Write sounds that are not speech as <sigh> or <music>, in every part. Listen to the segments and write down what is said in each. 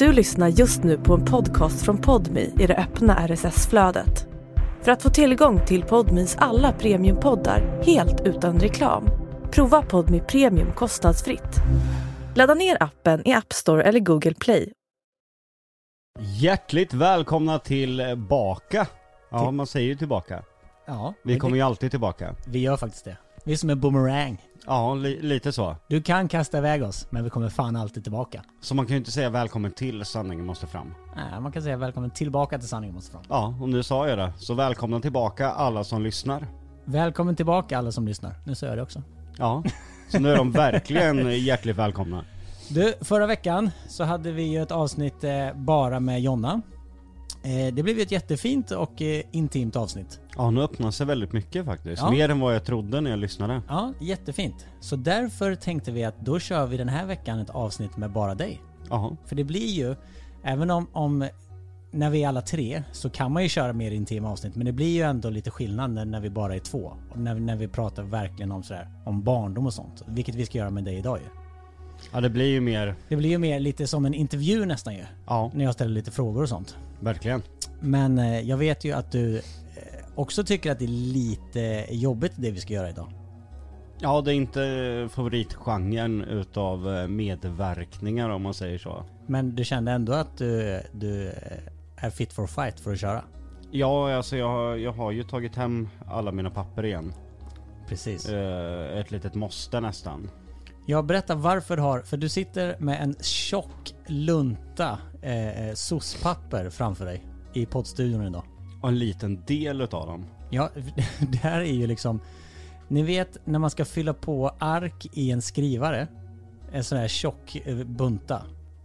Du lyssnar just nu på en podcast från Podmi i det öppna RSS-flödet. För att få tillgång till Podmis alla premiumpoddar helt utan reklam, prova Podmi Premium kostnadsfritt. Ladda ner appen i App Store eller Google Play. Hjärtligt välkomna tillbaka. Ja, man säger ju tillbaka. Ja, Vi kommer det, ju alltid tillbaka. vi gör faktiskt det. Vi är som en boomerang. Ja, li lite så. Du kan kasta iväg oss, men vi kommer fan alltid tillbaka. Så man kan ju inte säga välkommen till sanningen måste fram. Nej, man kan säga välkommen tillbaka till sanningen måste fram. Ja, och nu sa jag det. Så välkomna tillbaka alla som lyssnar. Välkommen tillbaka alla som lyssnar. Nu säger jag det också. Ja, så nu är de verkligen hjärtligt välkomna. Du, förra veckan så hade vi ju ett avsnitt eh, bara med Jonna. Eh, det blev ju ett jättefint och eh, intimt avsnitt. Ja, nu öppnar sig väldigt mycket faktiskt. Ja. Mer än vad jag trodde när jag lyssnade. Ja, jättefint. Så därför tänkte vi att då kör vi den här veckan ett avsnitt med bara dig. Ja, För det blir ju, även om, om när vi är alla tre så kan man ju köra mer intima avsnitt men det blir ju ändå lite skillnad när, när vi bara är två. Och när, när vi pratar verkligen om sådär, om barndom och sånt. Vilket vi ska göra med dig idag ju. Ja det blir ju mer, Det blir ju mer lite som en intervju nästan ju. ja, När jag ställer lite frågor och sånt. verkligen. Men eh, jag vet ju att du eh, också tycker att det är lite jobbigt det vi ska göra idag. Ja, det är inte favoritgenren utav eh, medverkningar om man säger så. Men du kände ändå att du, du är fit for fight för att köra? Ja, alltså jag, jag har ju tagit hem alla mina papper igen. Precis. Eh, ett litet måste nästan. Jag berättar varför du har, för du sitter med en tjock lunta eh, eh, soc-papper framför dig i poddstudion idag. Och en liten del utav dem. Ja, <laughs> det här är ju liksom, ni vet när man ska fylla på ark i en skrivare, en sån här tjock eh, bunta.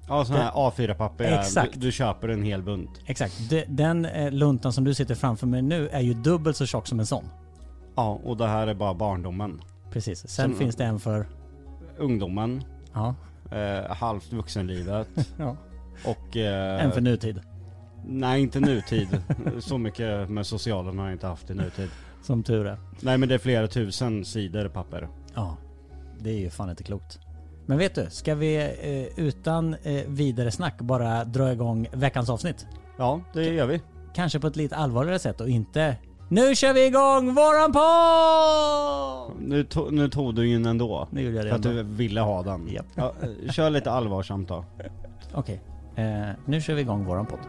Ja, sån här A4-papper. Exakt. Du, du köper en hel bunt. Exakt, De, den eh, luntan som du sitter framför mig nu är ju dubbelt så tjock som en sån. Ja, och det här är bara barndomen. Precis, sen Som- finns det en för, Ungdomen, ja, eh, halvt vuxenlivet <laughs> ja och... Eh, en för nutid. Nej, inte nutid. <laughs> Så mycket med socialen har jag inte haft i nutid. Som tur är. Nej, men det är flera tusen sidor papper. Ja, det är ju fan inte klokt. Men vet du, ska vi eh, utan eh, vidare snack bara dra igång veckans avsnitt? Ja, det gör vi. Kanske på ett lite allvarligare sätt och inte Nu kör vi igång våran podd! Nu, to- nu tog du in ändå. Nu gjorde jag det För att ändå. du ville ha den. Japp. Ja, eh, kör lite allvarsamt då. Okej, eh, nu kör vi igång våran podd.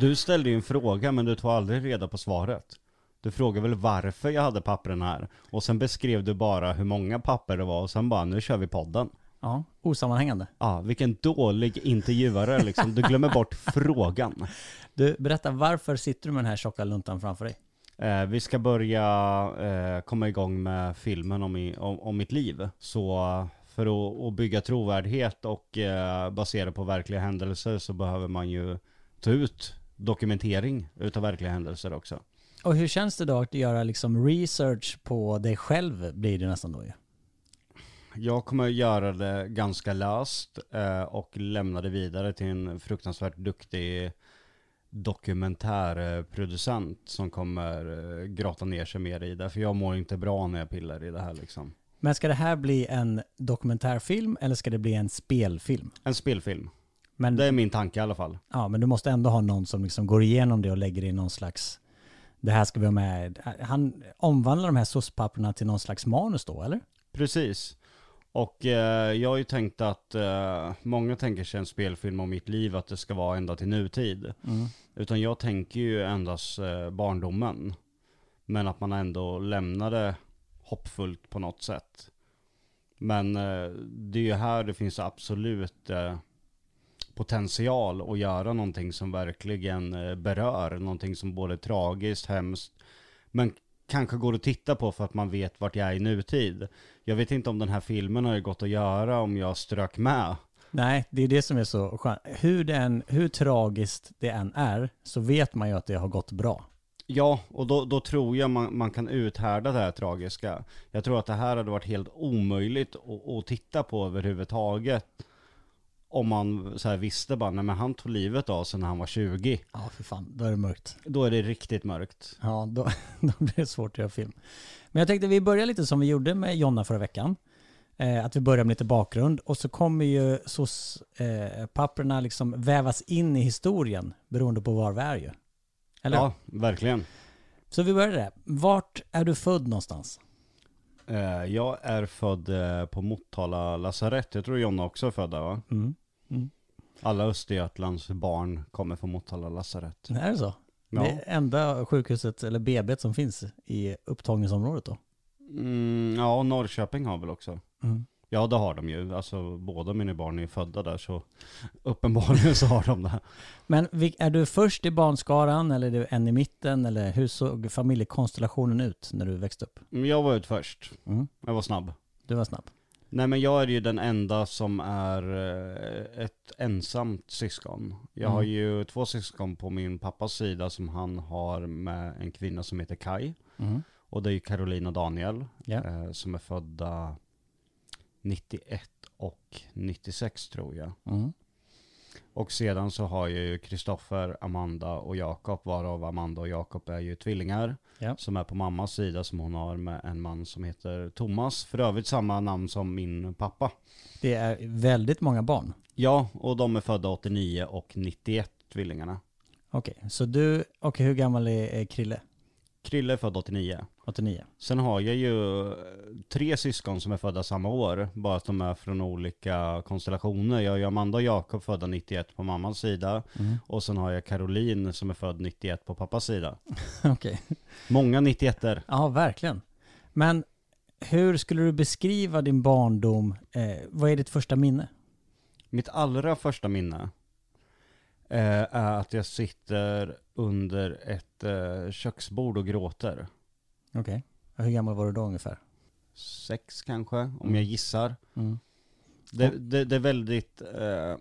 Du ställde ju en fråga men du tog aldrig reda på svaret. Du frågade väl varför jag hade pappren här. Och sen beskrev du bara hur många papper det var och sen bara nu kör vi podden. Ja, osammanhängande. Ja, vilken dålig intervjuare liksom. Du glömmer bort <laughs> frågan. Du, berätta varför sitter du med den här tjocka luntan framför dig? Eh, vi ska börja eh, komma igång med filmen om, i, om, om mitt liv. Så för att, att bygga trovärdighet och eh, basera på verkliga händelser så behöver man ju ta ut dokumentering utav verkliga händelser också. Och hur känns det då att göra liksom research på dig själv blir det nästan då ju? Jag kommer att göra det ganska löst eh, och lämna det vidare till en fruktansvärt duktig dokumentärproducent som kommer eh, grotta ner sig mer i det. För jag mår inte bra när jag pillar i det här liksom. Men ska det här bli en dokumentärfilm eller ska det bli en spelfilm? En spelfilm. Men, Det är min tanke i alla fall. ja, men du måste ändå ha någon som liksom går igenom det och lägger in någon slags det här ska vi ha med. Han omvandlar de här soc-papperna till någon slags manus då, eller? Precis. Och eh, jag har ju tänkt att eh, många tänker sig en spelfilm om mitt liv att det ska vara ända till nutid. Utan jag tänker ju endast eh, barndomen. Men att man ändå lämnade hoppfullt på något sätt. Men eh, det är ju här det finns absolut eh, potential att göra någonting som verkligen eh, berör. Någonting som både är tragiskt, hemskt, men kanske går att titta på för att man vet vart jag är i nutid. Jag vet inte om den här filmen har gått att göra om jag strök med. Nej, det är det som är så skönt. Hur, det än, hur tragiskt det än är så vet man ju att det har gått bra. Ja, och då, då tror jag man, man kan uthärda det här tragiska. Jag tror att det här hade varit helt omöjligt att, att titta på överhuvudtaget. Om man så visste bara, nej men han tog livet av sig när han var 20. Ja, för fan. Då är det mörkt. Då är det riktigt mörkt. Ja, då, <laughs> då blir det svårt att göra film. Men jag tänkte vi börjar lite som vi gjorde med Jonna förra veckan. Eh, att vi börjar med lite bakgrund och så kommer ju SOS-papperna eh, liksom vävas in i historien beroende på var vi är ju. Eller? Ja, verkligen. Så vi börjar där. Vart är du född någonstans? Eh, jag är född eh, på Motala lasarett. Jag tror Jonna också är född där va? Mm. Mm. Alla Östergötlands barn kommer från Motala lasarett. Är det så? Ja. Det enda sjukhuset, eller BB som finns i upptagningsområdet då? Mm, ja, Norrköping har väl också. Mm. Ja, det har de ju. Alltså båda mina barn är födda där så uppenbarligen så har de det. Men är du först i barnskaran eller är du en i mitten eller hur såg familjekonstellationen ut när du växte upp? Men Jag var ut först. Mm. Jag var snabb. Du var snabb. Nej men jag är ju den enda som är eh, ett ensamt syskon. Jag Mm. har ju två syskon på min pappas sida som han har med en kvinna som heter Kai. Mm. Och det är ju Caroline och Daniel Ja. eh, som är födda 91 och 96 tror jag. Mm. Och sedan så har ju Kristoffer, Amanda och Jakob, varav Amanda och Jakob är ju tvillingar. Ja. Som är på mammas sida som hon har med en man som heter Thomas. För övrigt samma namn som min pappa. Det är väldigt många barn. Ja, och de är födda 89 och 91, tvillingarna. Okej, så du, och hur gammal är, är Krille? Krille är född 89. 89? Sen har jag ju eh, tre syskon som är födda samma år, bara att de är från olika konstellationer. Jag har ju Amanda och Jakob födda 91 på mammas sida, Mm. och sen har jag Caroline som är född 91 på pappas sida. <laughs> Okej. Många 91 er Ja, verkligen. Men hur skulle du beskriva din barndom? Eh, vad är ditt första minne? Mitt allra första minne eh, är att jag sitter under ett eh, köksbord och gråter. Okej. Och Hur gammal var du då ungefär? Sex kanske, om jag gissar. Mm. Det, det, det är väldigt eh,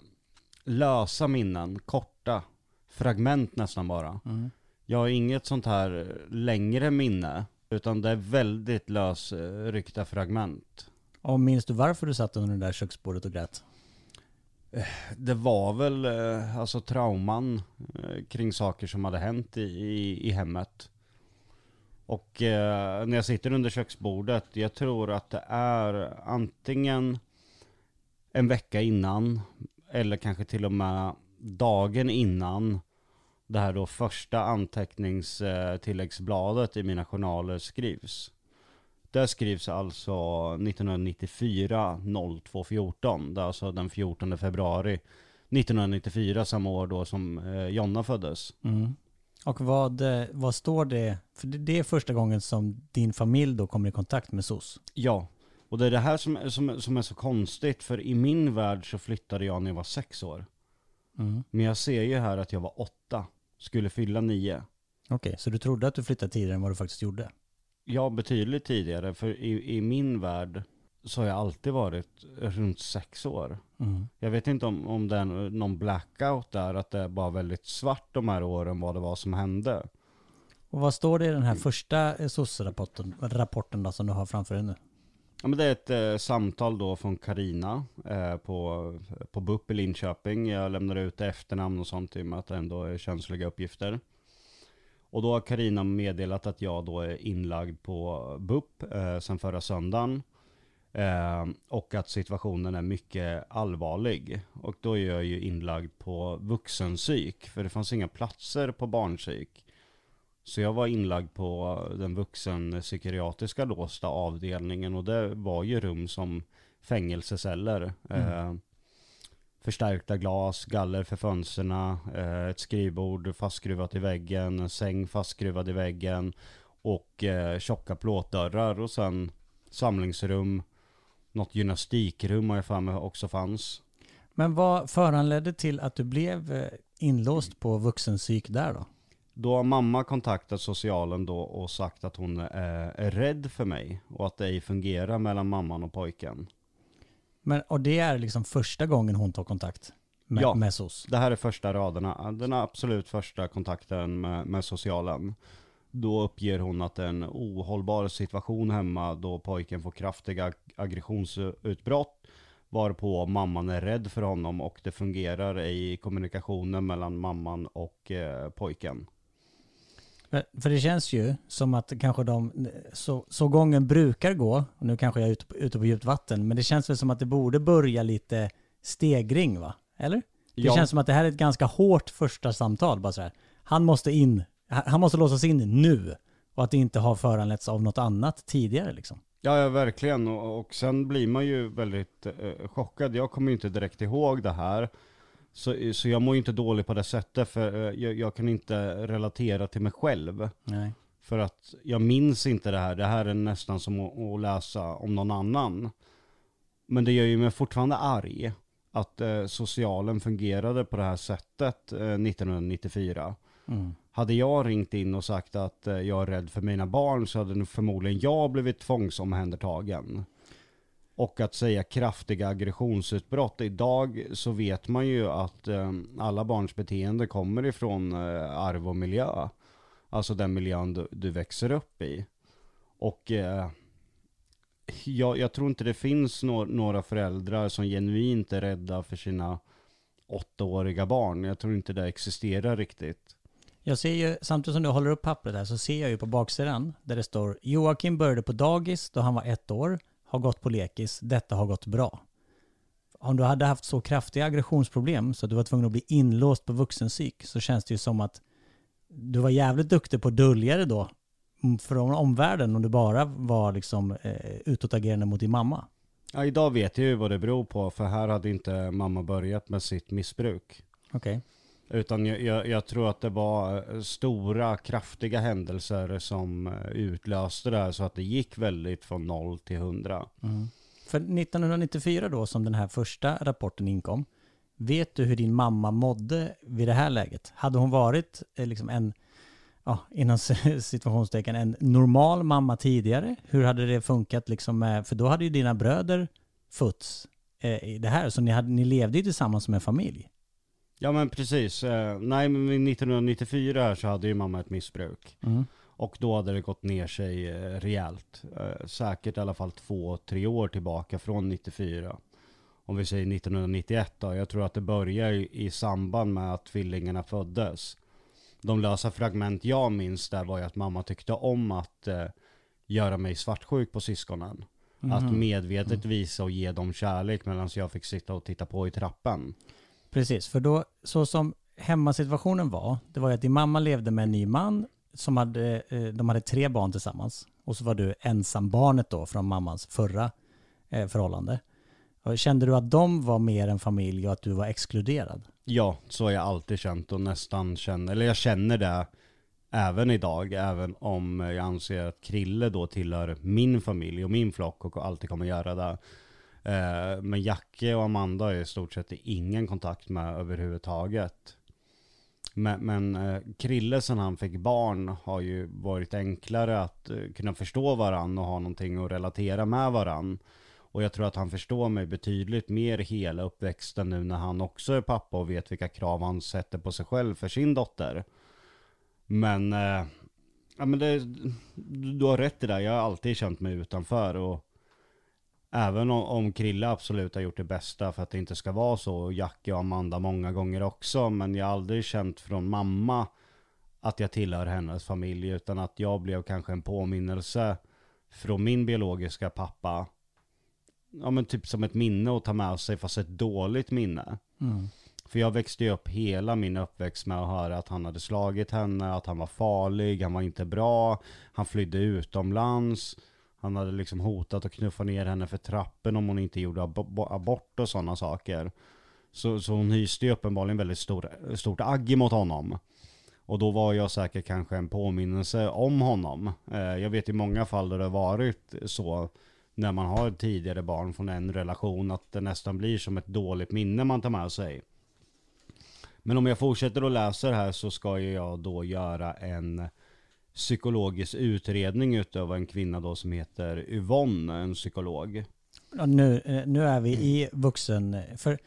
lösa minnen, korta, fragment nästan bara. Mm. Jag har inget sånt här längre minne, utan det är väldigt lösryckta fragment. Och minns du varför du satt under det där köksbordet och grät? Det var väl eh, alltså trauman eh, kring saker som hade hänt i, i, i hemmet. Och eh, när jag sitter under köksbordet, jag tror att det är antingen en vecka innan, eller kanske till och med dagen innan det här då första anteckningstilläggsbladet i mina journaler skrivs. Där skrivs alltså 1994 0214. Det är alltså den 14 februari 1994, samma år då som eh, Jonna föddes. Mm. Och vad, eh, vad står det? För det, det är första gången som din familj då kommer i kontakt med SOS. Ja, och det är det här som, som, som är så konstigt, för i min värld så flyttade jag när jag var sex år. Mm. Men jag ser ju här att jag var åtta, skulle fylla nio. Okej, så du trodde att du flyttade tidigare än vad du faktiskt gjorde? Ja, betydligt tidigare, för i, i min värld så har jag alltid varit runt sex år. Mm. Jag vet inte om, om det är någon blackout där, att det är bara väldigt svart de här åren vad det var som hände. Och vad står det i den här första eh, SOS-rapporten rapporten då, som du har framför dig nu? Ja, men det är ett eh, samtal då från Karina eh, på, på BUP i Linköping. Jag lämnar ut efternamn och sånt i och med att det ändå är känsliga uppgifter. Och då har Karina meddelat att jag då är inlagd på BUP eh, sen förra söndagen. Eh, och att situationen är mycket allvarlig. Och då är jag ju inlagd på vuxenpsyk. För det fanns inga platser på barnpsyk. Så jag var inlagd på den vuxenpsykiatriska låsta avdelningen. Och det var ju rum som fängelseceller. Eh, förstärkta glas, galler för fönstren, eh, ett skrivbord fastskruvat i väggen, en säng fastskruvad i väggen och eh, tjocka plåtdörrar och sen samlingsrum, något gymnastikrum har jag för mig också fanns. Men vad föranledde till att du blev eh, inlåst på vuxenpsyk där då? Då har mamma kontaktat socialen då och sagt att hon är, är rädd för mig och att det ej fungerar mellan mamman och pojken. Men, och det är liksom första gången hon tar kontakt med, Ja. med SOS? Det här är första raderna, den absolut första kontakten med, med socialen. Då uppger hon att det är en ohållbar situation hemma då pojken får kraftiga ag- aggressionsutbrott. Varpå mamman är rädd för honom och det fungerar i kommunikationen mellan mamman och eh, pojken. För, för det känns ju som att kanske de, så, så gången brukar gå, och nu kanske jag är ute på, ute på djupt vatten, men det känns väl som att det borde börja lite stegring va? Eller? Det Ja. känns som att det här är ett ganska hårt första samtal bara så här. Han måste in, han måste låsas in nu. Och att det inte har föranletts av något annat tidigare liksom. Ja, ja verkligen. Och, och sen blir man ju väldigt eh, chockad. Jag kommer ju inte direkt ihåg det här. Så, så jag mår ju inte dåligt på det sättet, för eh, jag, jag kan inte relatera till mig själv. Nej. För att jag minns inte det här. Det här är nästan som att, att läsa om någon annan. Men det gör ju mig fortfarande arg att eh, socialen fungerade på det här sättet eh, 1994. Mm. Hade jag ringt in och sagt att eh, jag är rädd för mina barn så hade nog förmodligen jag blivit tvångsomhändertagen. Och att säga kraftiga aggressionsutbrott. Idag så vet man ju att eh, alla barns beteende kommer ifrån eh, arv och miljö. Alltså den miljön du, du växer upp i. Och eh, jag, jag tror inte det finns no några föräldrar som genuint är rädda för sina åttaåriga barn. Jag tror inte det existerar riktigt. Jag ser ju, samtidigt som du håller upp pappret här, så ser jag ju på baksidan där det står Joakim började på dagis då han var ett år, har gått på lekis, detta har gått bra. Om du hade haft så kraftiga aggressionsproblem så att du var tvungen att bli inlåst på vuxenpsyk så känns det ju som att du var jävligt duktig på att dölja det då mm, från omvärlden om du bara var liksom eh, utåtagerande mot din mamma. Ja, idag vet jag ju vad det beror på, för här hade inte mamma börjat med sitt missbruk. Okej. Utan jag, jag, jag tror att det var eh, stora, kraftiga händelser som eh, utlöste det här så att det gick väldigt från noll till hundra. Mm. För 1994 då, som den här första rapporten inkom, vet du hur din mamma mådde vid det här läget? Hade hon varit eh, liksom en, ja, inom <laughs> situationstecken, en normal mamma tidigare? Hur hade det funkat liksom med, för då hade ju dina bröder fötts eh, i det här, så ni, hade, ni levde ju tillsammans som en familj. Ja men precis. Eh, nej men 1994 här så hade ju mamma ett missbruk. Och då hade det gått ner sig eh, rejält. Eh, säkert i alla fall två, tre år tillbaka från 94. Om vi säger 1991 då. Jag tror att det börjar i, samband med att tvillingarna föddes. De lösa fragment jag minns där var ju att mamma tyckte om att eh, göra mig svartsjuk på syskonen. Att medvetet visa och ge dem kärlek medan jag fick sitta och titta på i trappen. Precis, för då, så som hemmasituationen var, det var ju att din mamma levde med en ny man som hade, eh, de hade tre barn tillsammans. Och så var du ensam barnet då från mammans förra eh, förhållande. Kände du att de var mer en familj och att du var exkluderad? Ja, så har jag alltid känt och nästan känner, eller jag känner det även idag, även om jag anser att Krille då tillhör min familj och min flock och alltid kommer göra det. Eh, Men Jacke och Amanda har i stort sett ingen kontakt med överhuvudtaget. Men, men eh, Krille sen han fick barn har ju varit enklare att eh, kunna förstå varann och ha någonting att relatera med varann. Och jag tror att han förstår mig betydligt mer hela uppväxten nu när han också är pappa och vet vilka krav han sätter på sig själv för sin dotter. Men, eh, ja men det, du har rätt i det, jag har alltid känt mig utanför och Även om, om Krille absolut har gjort det bästa för att det inte ska vara så, och Jackie och Amanda många gånger också, men jag har aldrig känt från mamma att jag tillhör hennes familj, utan att jag blev kanske en påminnelse från min biologiska pappa. Ja men typ som ett minne att ta med sig, fast ett dåligt minne. För jag växte ju upp hela min uppväxt med att höra att han hade slagit henne, att han var farlig, han var inte bra, han flydde utomlands. Han hade liksom hotat att knuffa ner henne för trappen om hon inte gjorde ab abort och sådana saker. Så, så hon hyste ju uppenbarligen väldigt stor, stort agg mot honom. Och då var jag säkert kanske en påminnelse om honom. Eh, jag vet i många fall där det har varit så när man har tidigare barn från en relation att det nästan blir som ett dåligt minne man tar med sig. Men om jag fortsätter att läsa det här så ska jag då göra en psykologisk utredning utav en kvinna då som heter Yvonne, en psykolog. Nu, eh, nu är vi i vuxen... För,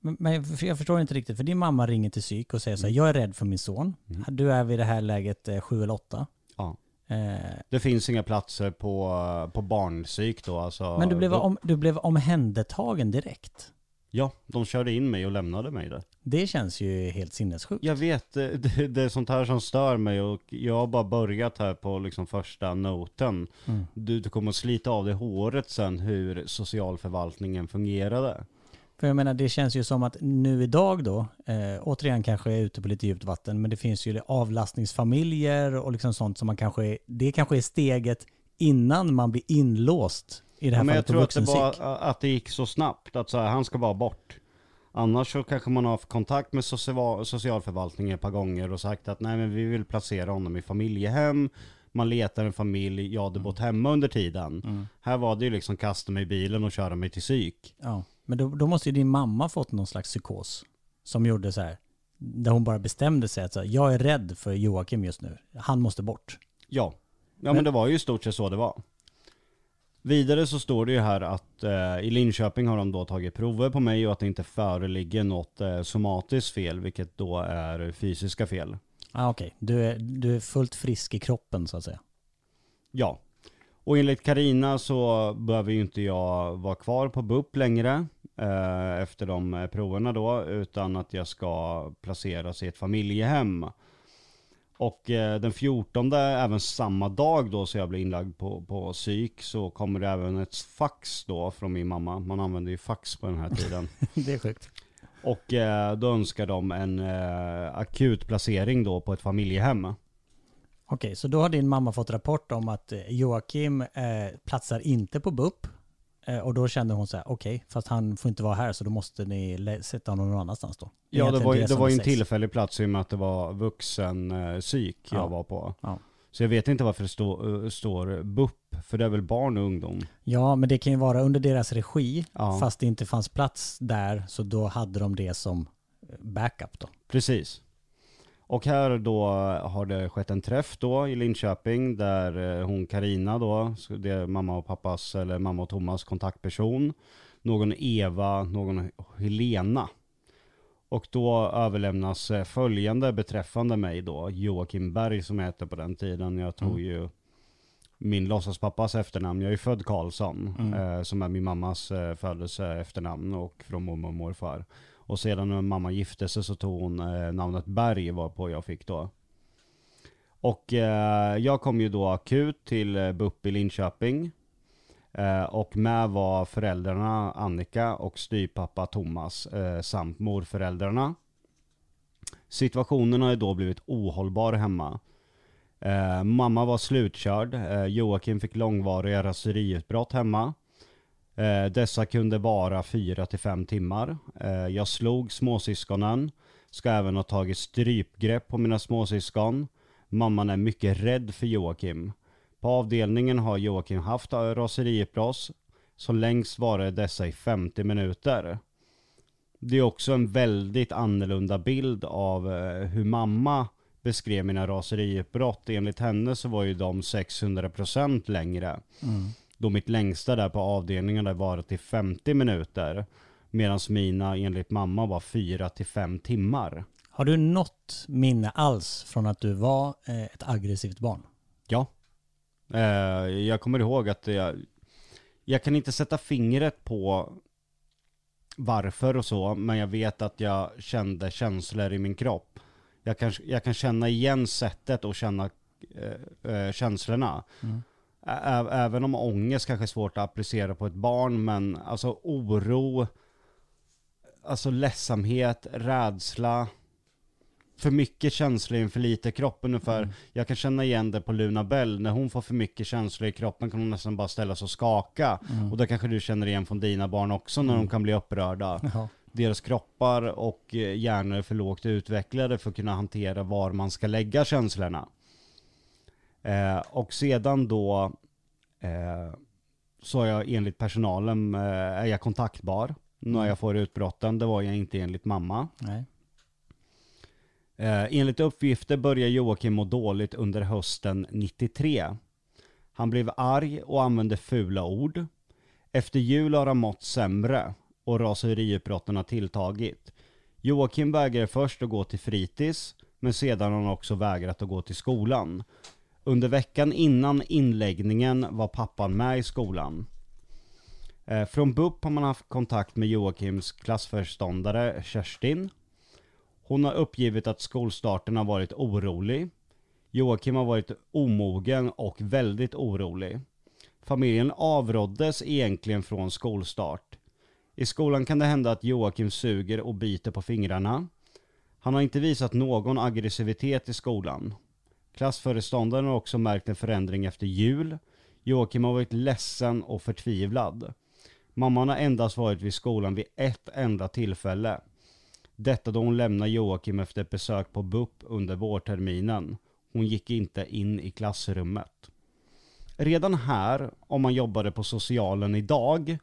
men- jag förstår inte riktigt, för din mamma ringer till psyk och säger så här, jag är rädd för min son. Du är vid det här läget eh, sju eller åtta. Ja. Eh, Det finns inga platser på, på barnpsyk då alltså. men du blev, om, du blev omhändertagen direkt. Ja, de körde in mig och lämnade mig där. Det känns ju helt sinnessjukt. Jag vet, det, <laughs> det, det är sånt här som stör mig och jag har bara börjat här på liksom första noten. Mm. Du, du kommer att slita av dig håret sen hur socialförvaltningen fungerade. För jag menar, det känns ju som att nu idag då, eh, återigen kanske jag är ute på lite djupt vatten, men det finns ju avlastningsfamiljer och liksom sånt som man kanske, det kanske är steget innan man blir inlåst i det här Ja, men jag fallet tror att det, var, att det gick så snabbt, att så här, han ska bara bort. Annars så kanske man har haft kontakt med social, socialförvaltningen ett par gånger och sagt att nej men vi vill placera honom i familjehem. Man letar en familj, jag hade bott hemma under tiden. Mm. Här var det ju liksom kasta mig i bilen och köra mig till psyk. Ja, men då, då måste ju din mamma fått någon slags psykos som gjorde så här, där hon bara bestämde sig att så här, jag är rädd för Joakim just nu, han måste bort. Ja. Ja men, Men- det var ju i stort sett så det var. Vidare så står det ju här att eh, i Linköping har de då tagit prover på mig och att det inte föreligger något eh, somatiskt fel, vilket då är fysiska fel. Ah, Okej, du, är, du är fullt frisk i kroppen så att säga. Ja. Och enligt Karina så behöver ju inte jag vara kvar på BUP längre eh, efter de eh, proverna då, utan att jag ska placeras i ett familjehem. Och eh, den 14, även samma dag då så jag blir inlagd på, på psyk, så kommer det även ett fax då från min mamma. Man använder ju fax på den här tiden. <laughs> det är sjukt. Och eh, då önskar de en eh, akut placering då på ett familjehem. Okej, så då har din mamma fått rapport om att eh, Joakim eh, platsar inte på BUP. Eh, och då kände hon så här, okej, fast han får inte vara här så då måste ni sätta honom någon annanstans då. Ja, det var, det var ju en tillfällig plats i och med att det var vuxen eh, psyk jag Ja. var på. Ja. Så jag vet inte varför det stå, eh, står BUP, för det är väl barn och ungdom? Ja, men det kan ju vara under deras regi, Ja. fast det inte fanns plats där, så då hade de det som backup då. Precis. Och här då har det skett en träff då i Linköping där eh, hon Karina då, det är mamma och pappas, eller mamma och Thomas kontaktperson, någon Eva, någon Helena. Och då överlämnas eh, följande beträffande mig då, Joakim Berg som jag hette på den tiden. Jag tog Mm. ju min låtsaspappas efternamn. Jag är ju född Karlsson, Mm. eh, som är min mammas eh, födelse efternamn och från mormor och morfar. Och sedan när mamma gifte sig så tog hon eh, namnet Berg varpå jag fick då. Och eh, jag kom ju då akut till eh, BUP i Linköping. Eh, och med var föräldrarna Annika och styrpappa Thomas eh, samt morföräldrarna. Situationen har ju då blivit ohållbar hemma. Eh, mamma var slutkörd. Eh, Joakim fick långvariga raseriutbrott hemma. Eh, dessa kunde vara 4-5 timmar. Eh, jag slog småsyskonen. Ska även ha tagit strypgrepp på mina småsyskon. Mamman är mycket rädd för Joakim. På avdelningen har Joakim haft raseriutbrott. Så längst var det dessa i 50 minuter. Det är också en väldigt annorlunda bild av eh, hur mamma beskrev mina raseriutbrott. Enligt henne så var ju de 600% längre. Mm. Då mitt längsta där på avdelningen hade varit i 50 minuter. Medan mina enligt mamma var 4 till 5 timmar. Har du något minne alls från att du var eh, ett aggressivt barn? Ja. Eh, jag kommer ihåg att jag, jag kan inte sätta fingret på varför och så, men jag vet att jag kände känslor i min kropp. Jag kan, jag kan känna igen sättet och känna eh, eh, känslorna. Mm. Ä- även om ångest kanske är svårt att applicera på ett barn, men alltså oro, alltså ledsamhet, rädsla, för mycket känslor i en för lite kropp ungefär. Mm. Jag kan känna igen det på Luna Bell, när hon får för mycket känslor i kroppen kan hon nästan bara ställa sig och skaka. Mm. Och det kanske du känner igen från dina barn också när de kan bli upprörda. Jaha. Deras kroppar och eh, hjärnor är för lågt utvecklade för att kunna hantera var man ska lägga känslorna. Eh, och sedan då eh, så är jag enligt personalen eh, är jag kontaktbar när jag får utbrotten. Det var jag inte enligt mamma. Nej. Eh, enligt uppgifter började Joakim må dåligt under hösten 93. Han blev arg och använde fula ord. Efter jul har han mått sämre och raseriutbrotten har tilltagit. Joakim vägrade först att gå till fritids, men sedan har han också vägrat att gå till skolan. Under veckan innan inläggningen var pappan med i skolan. Eh, från BUP har man haft kontakt med Joakims klassföreståndare Kerstin. Hon har uppgivit att skolstarten har varit orolig. Joakim har varit omogen och väldigt orolig. Familjen avråddes egentligen från skolstart. I skolan kan det hända att Joakim suger och biter på fingrarna. Han har inte visat någon aggressivitet i skolan. Klassföreståndaren har också märkt en förändring efter jul. Joakim har varit ledsen och förtvivlad. Mamman har endast varit vid skolan vid ett enda tillfälle. Detta då hon lämnade Joakim efter ett besök på BUP under vårterminen. Hon gick inte in i klassrummet. Redan här, om man jobbade på socialen idag,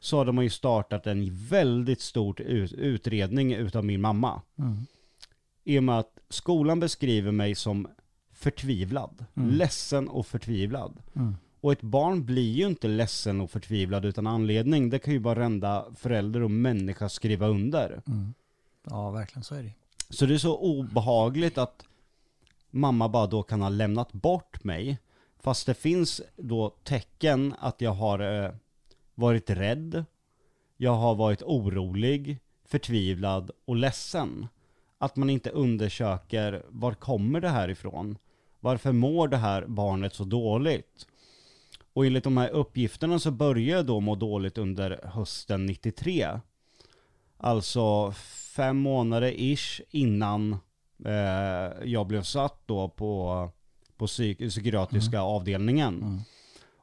så hade man ju startat en väldigt stor ut- utredning utav min mamma. I och med att skolan beskriver mig som förtvivlad. Ledsen och förtvivlad. Och ett barn blir ju inte ledsen och förtvivlad utan anledning. Det kan ju varenda förälder och människa skriva under. Ja, verkligen så är det. Så det är så obehagligt att mamma bara då kan ha lämnat bort mig. Fast det finns då tecken att jag har eh, varit rädd. Jag har varit orolig, förtvivlad och ledsen. Att man inte undersöker var kommer det här ifrån? Varför mår det här barnet så dåligt? Och enligt de här uppgifterna så började då må dåligt under hösten 93. Alltså fem månader ish innan eh, jag blev satt då på, på psyk- psykiatriska avdelningen.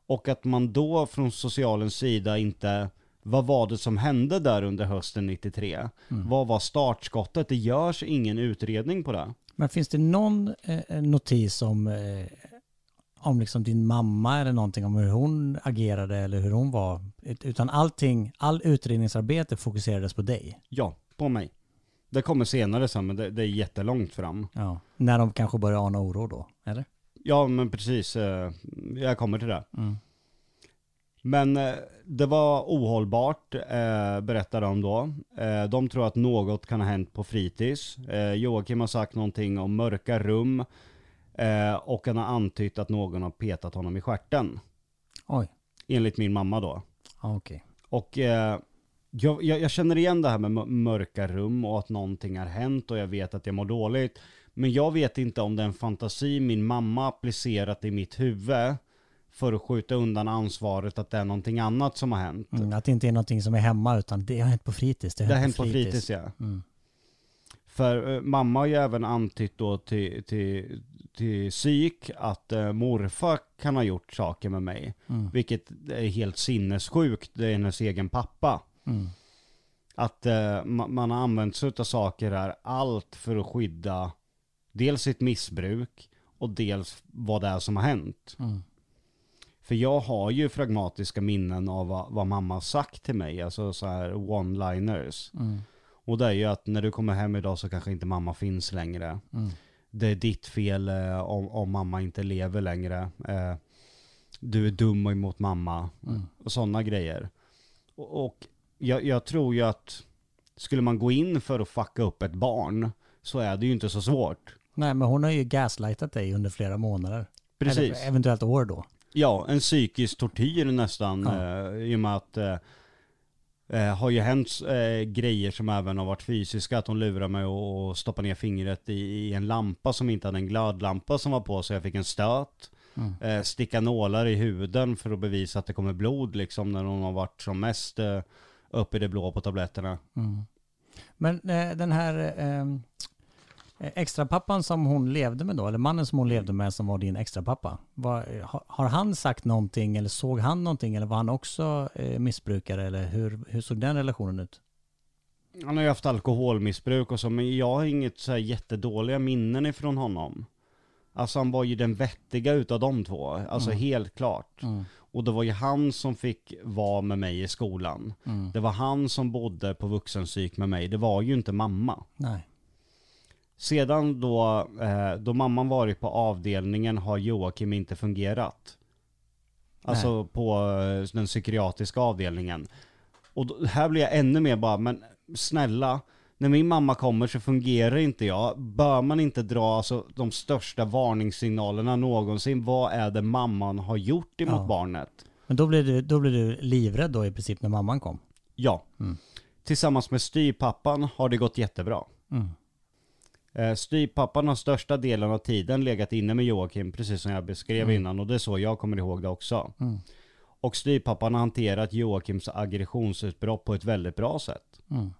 Och att man då från socialens sida inte, vad var det som hände där under hösten 93? Vad var startskottet? Det görs ingen utredning på det. Men finns det någon eh, notis om, eh, om liksom din mamma eller någonting om hur hon agerade eller hur hon var? Ut- Utan allting, all utredningsarbete fokuserades på dig. Ja, på mig. Det kommer senare sen, men det, det är jättelångt fram. Ja. När de kanske börjar ana oro då, eller? Ja, men precis. eh, Jag kommer till det. Mm. Men eh, det var ohållbart, eh, berättar de då. Eh, de tror att något kan ha hänt på fritids. Eh, Joakim har sagt någonting om mörka rum. Och han har antytt att någon har petat honom i stjärten. Oj, Enligt min mamma då. okej. Och eh, jag, jag, jag känner igen det här med mö- mörka rum och att någonting har hänt och jag vet att jag mår dåligt. Men jag vet inte om det är en fantasi min mamma applicerat i mitt huvud för att skjuta undan ansvaret att det är någonting annat som har hänt. Mm, att det inte är någonting som är hemma utan det har hänt på fritids. Det har hänt på fritids ja. Mm. För eh, mamma har ju även antytt då till, till, till psyk att eh, morfar kan ha gjort saker med mig. Mm. Vilket är helt sinnessjukt, det är hennes egen pappa. Mm. Att eh, ma- man har använt sig av saker här, allt för att skydda dels sitt missbruk och dels vad det är som har hänt. För jag har ju fragmatiska minnen av vad, vad mamma har sagt till mig, alltså så här one-liners. Mm. Och det är ju att när du kommer hem idag så kanske inte mamma finns längre. Mm. Det är ditt fel eh, om, om mamma inte lever längre. Eh, du är dum emot mamma. Mm. Och sådana grejer. Och, och jag, jag tror ju att skulle man gå in för att fucka upp ett barn så är det ju inte så svårt. Nej, men hon har ju gaslightat dig under flera månader. Precis. Eller eventuellt år då. Ja, en psykisk tortyr nästan. Ja. Eh, I och med att eh, eh, har ju hänt eh, grejer som även har varit fysiska. Att hon lurar mig och, och stoppar ner fingret i, i en lampa som inte hade en glödlampa som var på så jag fick en stöt. Mm. Eh, sticka nålar i huden för att bevisa att det kommer blod liksom när hon har varit som mest eh, uppe i det blå på tabletterna. Mm. Men eh, den här eh, extra pappan som hon levde med då, eller mannen som hon levde med som var din extra pappa. Var, har, har han sagt någonting eller såg han någonting eller var han också eh, missbrukare eller hur, hur såg den relationen ut? Han har ju haft alkoholmissbruk och så, men jag har inget så här jättedåliga minnen ifrån honom. Alltså han var ju den vettiga utav de två, alltså Mm. helt klart. Och det var ju han som fick vara med mig i skolan. Mm. Det var han som bodde på vuxenpsyk med mig, det var ju inte mamma. Nej. Sedan då, eh, då mamman varit på avdelningen har Joakim inte fungerat. Alltså på eh, den psykiatriska avdelningen. Och då, här blir jag ännu mer bara, men snälla, när min mamma kommer så fungerar inte jag. Bör man inte dra alltså, de största varningssignalerna någonsin? Vad är det mamman har gjort emot Ja. barnet? Men då blev, du, då blev du livrädd då i princip när mamman kom? Ja. Mm. Tillsammans med styrpappan har det gått jättebra. Mm. Eh, Styrpappan har största delen av tiden legat inne med Joakim, precis som jag beskrev Mm. innan. Och det är så jag kommer ihåg det också. Mm. Och styrpappan har hanterat Joakims aggressionsutbrott på ett väldigt bra sätt. Mm.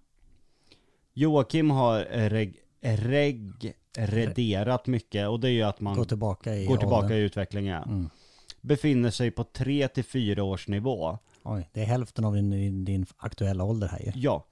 Joakim har reg, regrederat mycket och det är ju att man Gå tillbaka i går tillbaka i utvecklingen. Mm. Befinner sig på 3 till 4 års nivå. Oj, det är hälften av din, din, din aktuella ålder här ju. Ja.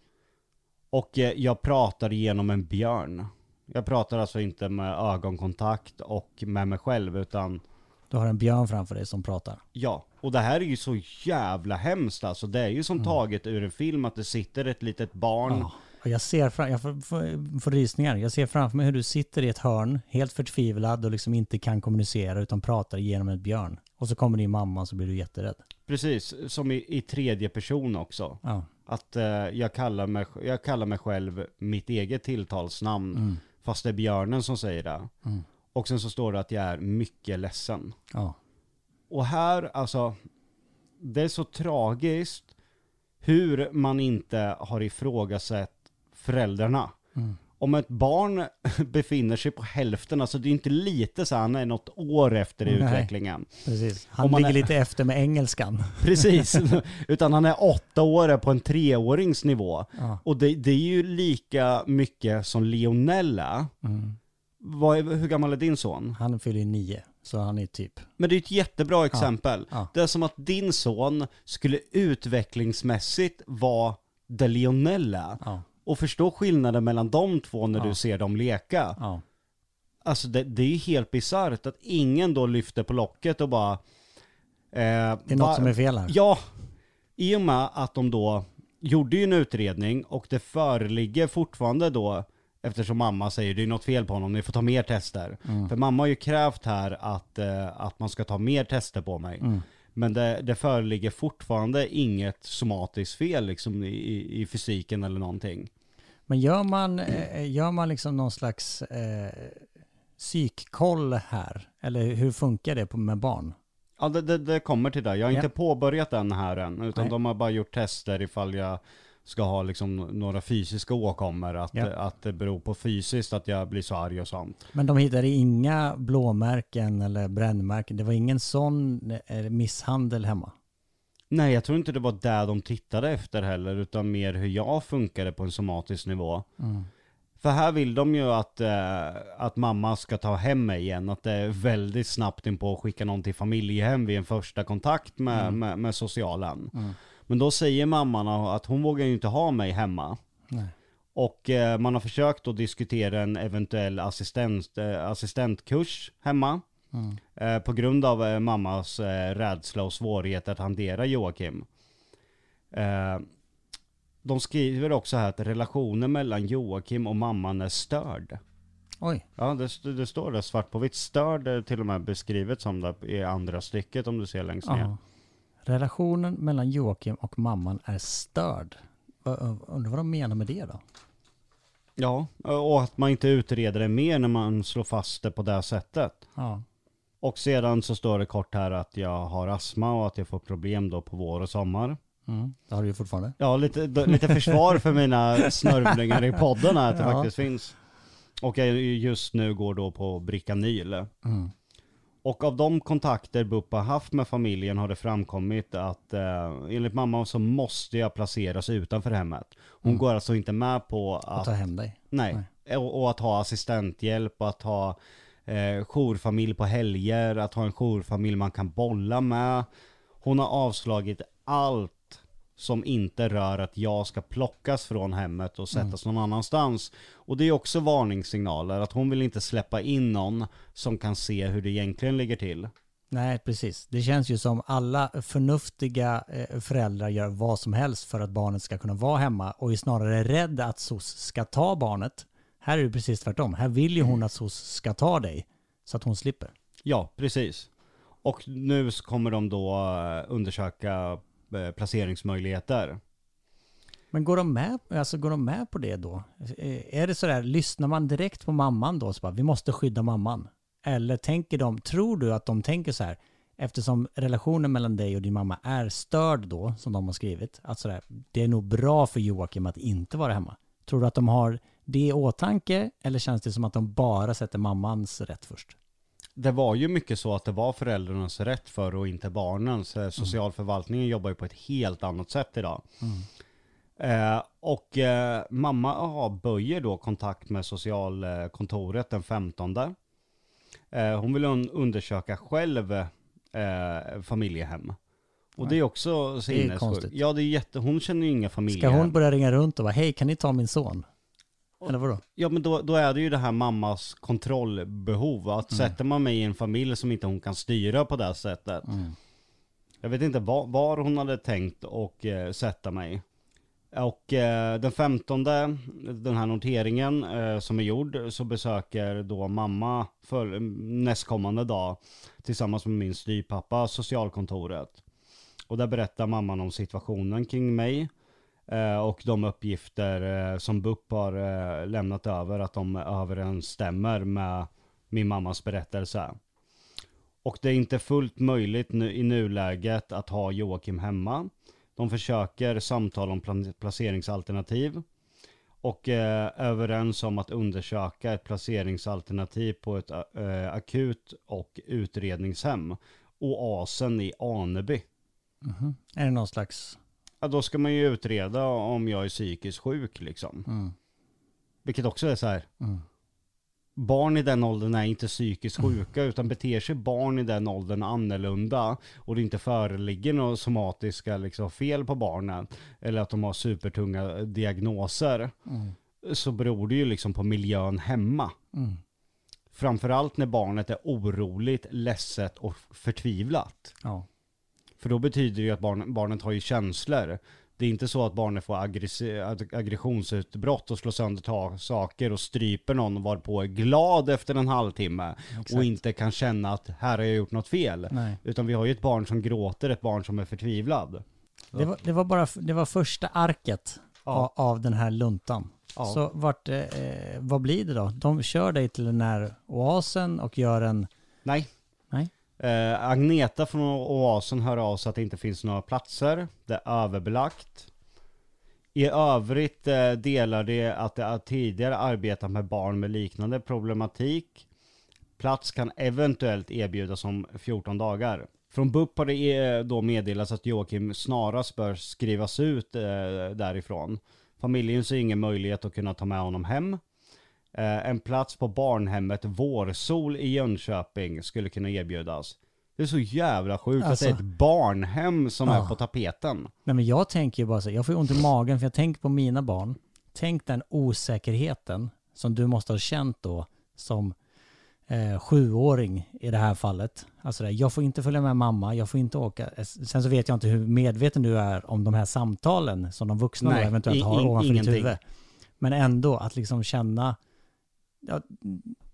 Och eh, jag pratar genom en björn. Jag pratar alltså inte med ögonkontakt och med mig själv utan Du har en björn framför dig som pratar. ja. Och det här är ju så jävla hemskt alltså. Det är ju som taget ur en film att det sitter ett litet barn. Mm. Ja. Och jag ser fram, jag får, får, får rysningar. Jag ser framför mig hur du sitter i ett hörn, helt förtvivlad och liksom inte kan kommunicera utan pratar genom en björn. Och så kommer din mamma och så blir du jätterädd. Precis, som i, i tredje person också. Ja. Att eh, jag, kallar mig, jag kallar mig själv mitt eget tilltalsnamn. Mm. Fast det är björnen som säger det. Mm. Och sen så står det att jag är mycket ledsen. Ja. Och här, alltså, det är så tragiskt hur man inte har ifrågasatt föräldrarna. Mm. Om ett barn <laughs> befinner sig på hälften, alltså det är inte lite så han är något år efter i utvecklingen. Precis. Han ligger är- lite efter med engelskan. <laughs> Precis, utan han är åtta år på en treårings nivå. Ja. Och det, det är ju lika mycket som Lionel är. Mm. Vad hur gammal är din son? Han fyller nio, så han är typ... Men det är ett jättebra exempel. ja. Det är som att din son skulle utvecklingsmässigt vara är. Ja. Och förstå skillnaden mellan de två när Ja. du ser dem leka. Ja. Alltså det, det är ju helt bisarrt att ingen då lyfter på locket och bara... Eh, Det är något som är fel här. Ja, i och med att de då gjorde ju en utredning och det föreligger fortfarande då, eftersom mamma säger det är något fel på honom, ni får ta mer tester. Mm. För mamma har ju krävt här att, eh, att man ska ta mer tester på mig. Mm. Men det, det föreligger fortfarande inget somatiskt fel liksom i, i, fysiken eller någonting. Men gör man, eh, gör man liksom någon slags eh, psykkoll här? Eller hur funkar det på, med barn? Ja, det, det, det kommer till det. Jag har Ja. inte påbörjat den här än, utan Nej. de har bara gjort tester ifall jag ska ha liksom några fysiska åkommor, att, Ja. att det beror på fysiskt att jag blir så arg och sånt. Men de hittade inga blåmärken eller brännmärken. Det var ingen sån eh, misshandel hemma. Nej, jag tror inte det var där de tittade efter heller, utan mer hur jag funkade på en somatisk nivå. Mm. För här vill de ju att, eh, att mamma ska ta hem mig igen, att det är väldigt snabbt in på att skicka någon till familjehem vid en första kontakt med, med, med socialen. Mm. Men då säger mamman att hon vågar ju inte ha mig hemma. Nej. Och eh, man har försökt att diskutera en eventuell assistent, eh, assistentkurs hemma. Mm. Eh, på grund av eh, mammas eh, rädsla och svårigheter att hantera Joakim. Eh, de skriver också här att relationen mellan Joakim och mamman är störd. Oj. Ja, det, det står där svart på vitt. Störd är till och med beskrivet som det i andra stycket om du ser längst ner. Ja. Relationen mellan Joakim och mamman är störd. Undrar vad de menar med det då? Ja, och att man inte utreder det mer när man slår fast det på det sättet. Ja. Och sedan så står det kort här att jag har astma och att jag får problem då på vår och sommar. Mm. Det har du ju fortfarande. Ja, lite, lite försvar för mina <laughs> snörvlingar i podden här att det Ja. faktiskt finns. Och jag just nu går då på Bricanyl. Mm. Och av de kontakter BUP har haft med familjen har det framkommit att eh, enligt mamma så måste jag placeras utanför hemmet. Hon Mm. går alltså inte med på Att att ta hem dig. Nej. Och, och att ha assistenthjälp, att ha eh, jourfamilj på helger, att ha en jourfamilj man kan bolla med. Hon har avslagit allt som inte rör att jag ska plockas från hemmet och sättas någon annanstans. Och det är också varningssignaler, att hon vill inte släppa in någon som kan se hur det egentligen ligger till. Nej, precis. Det känns ju som alla förnuftiga eh, föräldrar gör vad som helst för att barnet ska kunna vara hemma och är snarare rädd att SOS ska ta barnet. Här är det precis tvärtom. Här vill ju hon att SOS ska ta dig så att hon slipper. Ja, precis. Och nu kommer de då eh, undersöka Eh, placeringsmöjligheter. Men går de, med, alltså går de med på det då? Eh, är det sådär, lyssnar man direkt på mamman då? Så bara, vi måste skydda mamman. Eller tänker de, tror du att de tänker så här, eftersom relationen mellan dig och din mamma är störd då, som de har skrivit, att sådär, det är nog bra för Joakim att inte vara hemma. Tror du att de har det i åtanke, eller känns det som att de bara sätter mammans rätt först? Det var ju mycket så att det var föräldrarnas rätt för och inte barnens. Eh, Socialförvaltningen jobbar ju på ett helt annat sätt idag. Eh, och eh, mamma har böjer då kontakt med socialkontoret den 15. Eh, hon vill un- undersöka själv eh, familjehem. Och det är också sinnessjukt. Ja, det är jätte... Hon känner ju inga Ska familjehem. hon börja ringa runt och bara, hej kan ni ta min son? Eller vadå? Ja men då, då är det ju det här mammas kontrollbehov. Att sätter man mig i en familj som inte hon kan styra på det sättet. Jag vet inte var, var hon hade tänkt och eh, sätta mig. Och eh, den 15, den här noteringen eh, som är gjord, så besöker då mamma för nästkommande dag tillsammans med min styvpappa socialkontoret. Och där berättar mamman om situationen kring mig. Eh, och de uppgifter eh, som BUP har eh, lämnat över, att de överensstämmer med min mammas berättelse. Och det är inte fullt möjligt nu, i nuläget att ha Joakim hemma. De försöker samtala om placeringsalternativ. Och eh, överens om att undersöka ett placeringsalternativ på ett eh, akut och utredningshem. Oasen i Aneby. Mm-hmm. Är det någon slags... Ja, då ska man ju utreda om jag är psykiskt sjuk liksom. Mm. Vilket också är så här. Barn i den åldern är inte psykiskt sjuka utan beter sig barn i den åldern annorlunda och det inte föreligger några somatiska liksom, fel på barnen eller att de har supertunga diagnoser så beror det ju liksom på miljön hemma. Mm. Framförallt när barnet är oroligt, ledset och förtvivlat. Ja. För då betyder det ju att barn, barnet har ju känslor. Det är inte så att barnet får aggressi- ag- aggressionsutbrott och slår sönder ta- saker och stryper någon och varpå är glad efter en halvtimme och inte kan känna att här har jag gjort något fel. Nej. Utan vi har ju ett barn som gråter, ett barn som är förtvivlad. Det var, det var bara det var första arket Ja. av, av den här luntan. Ja. Så vart, eh, vad blir det då? De kör dig till den här oasen och gör en... Nej. Eh, Agneta från Oasen hör av sig att det inte finns några platser. Det är överbelagt. I övrigt eh, delar det att det tidigare arbetat med barn med liknande problematik. Plats kan eventuellt erbjudas om 14 dagar. Från BUP har det eh, då meddelats att Joakim snarast bör skrivas ut eh, därifrån. Familjen ser ingen möjlighet att kunna ta med honom hem. Eh, en plats på barnhemmet Vårsol i Jönköping skulle kunna erbjudas. Det är så jävla sjukt Alltså. att det är ett barnhem som är Ja. på tapeten. Nej men jag tänker ju bara så, jag får ont i magen för jag tänker på mina barn. Tänk den osäkerheten som du måste ha känt då som eh, sjuåring i det här fallet. Alltså det, jag får inte följa med mamma, jag får inte åka. Eh, Sen så vet jag inte hur medveten du är om de här samtalen som de vuxna Nej, eventuellt har in- ovanför ditt ingenting. huvud. Men ändå att liksom känna, ja,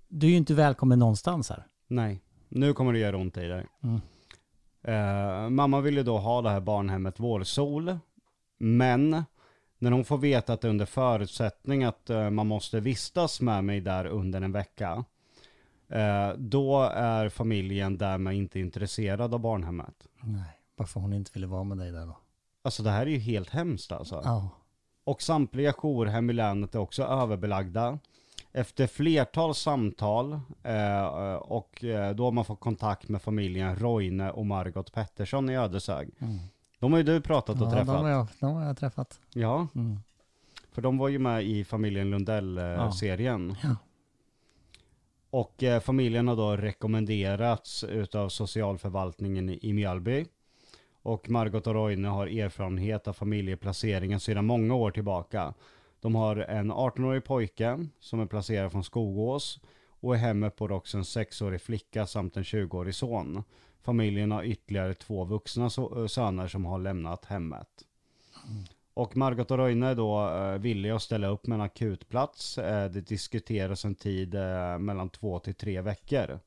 du är ju inte välkommen någonstans här. Nej, nu kommer det göra ont i dig. Mm. Eh, mamma ville då ha det här barnhemmet Vårsol. Men när hon får veta att det är under förutsättning att eh, man måste vistas med mig där under en vecka. eh, då är familjen därmed inte intresserad av barnhemmet. Nej, varför hon inte ville vara med dig där då. Alltså det här är ju helt hemskt alltså. Ja. Och samtliga jourhem i länet är också överbelagda. Efter flertal samtal eh, och eh, då har man fått kontakt med familjen Roine och Margot Pettersson i Ödeshög. Mm. De har ju du pratat och Ja, träffat. de har, jag, de har jag träffat. Ja, Mm. för de var ju med i familjen Lundell-serien. Ja. Och eh, familjen har då rekommenderats utav socialförvaltningen i, i Mjölby. Och Margot och Roine har erfarenhet av familjeplaceringen sedan många år tillbaka. De har en 18-årig pojke som är placerad från Skogås och i hemmet bor också en 6-årig flicka samt en 20-årig son. Familjen har ytterligare två vuxna so- eh, söner som har lämnat hemmet. Och Margot och Roine är då eh, villiga att ställa upp med en akutplats. Eh, det diskuteras en tid eh, mellan två till tre veckor.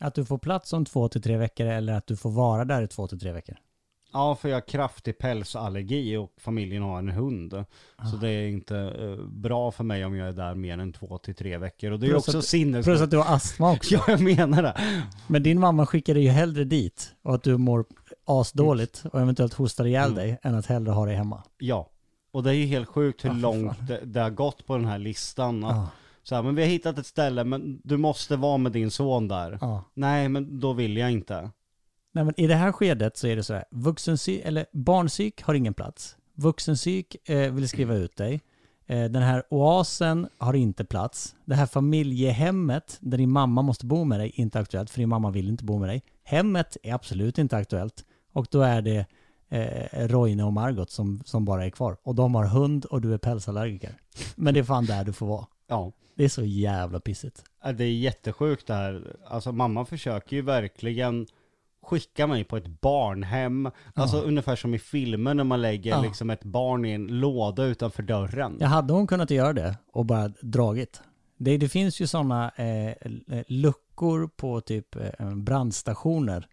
Att du får plats om två till tre veckor eller att du får vara där i två till tre veckor. Ja, för jag har kraftig pälsallergi och familjen har en hund. Så det är inte eh, bra för mig om jag är där mer än två till tre veckor. Och det är Plus också att- sinnes... Plus att du har astma <laughs> också. Ja, jag menar det. Men din mamma skickar dig ju hellre dit och att du mår asdåligt och eventuellt hostar ihjäl Mm. dig än att hellre ha dig hemma. Ja. Och det är ju helt sjukt hur för långt det, det har gått på den här listan. Ja. Så här, men vi har hittat ett ställe, men du måste vara med din son där. Ja. Nej, men då vill jag inte. Nej, men I det här skedet så är det så här, vuxenpsyk, eller barnpsyk har ingen plats. Vuxenpsyk eh, vill skriva ut dig. Eh, den här oasen har inte plats. Det här familjehemmet där din mamma måste bo med dig, inte aktuellt, för din mamma vill inte bo med dig. Hemmet är absolut inte aktuellt. Och då är det eh, Roine och Margot som, som bara är kvar. Och de har hund och du är pälsallergiker. Men det är fan där du får vara. Ja. Det är så jävla pissigt. Det är jättesjukt det här. Alltså mamma försöker ju verkligen skicka mig på ett barnhem. Alltså ungefär som i filmer när man lägger Ja. liksom ett barn i en låda utanför dörren. Ja, hade hon kunnat göra det och bara dragit. Det, det finns ju sådana eh, luckor på typ eh, brandstationer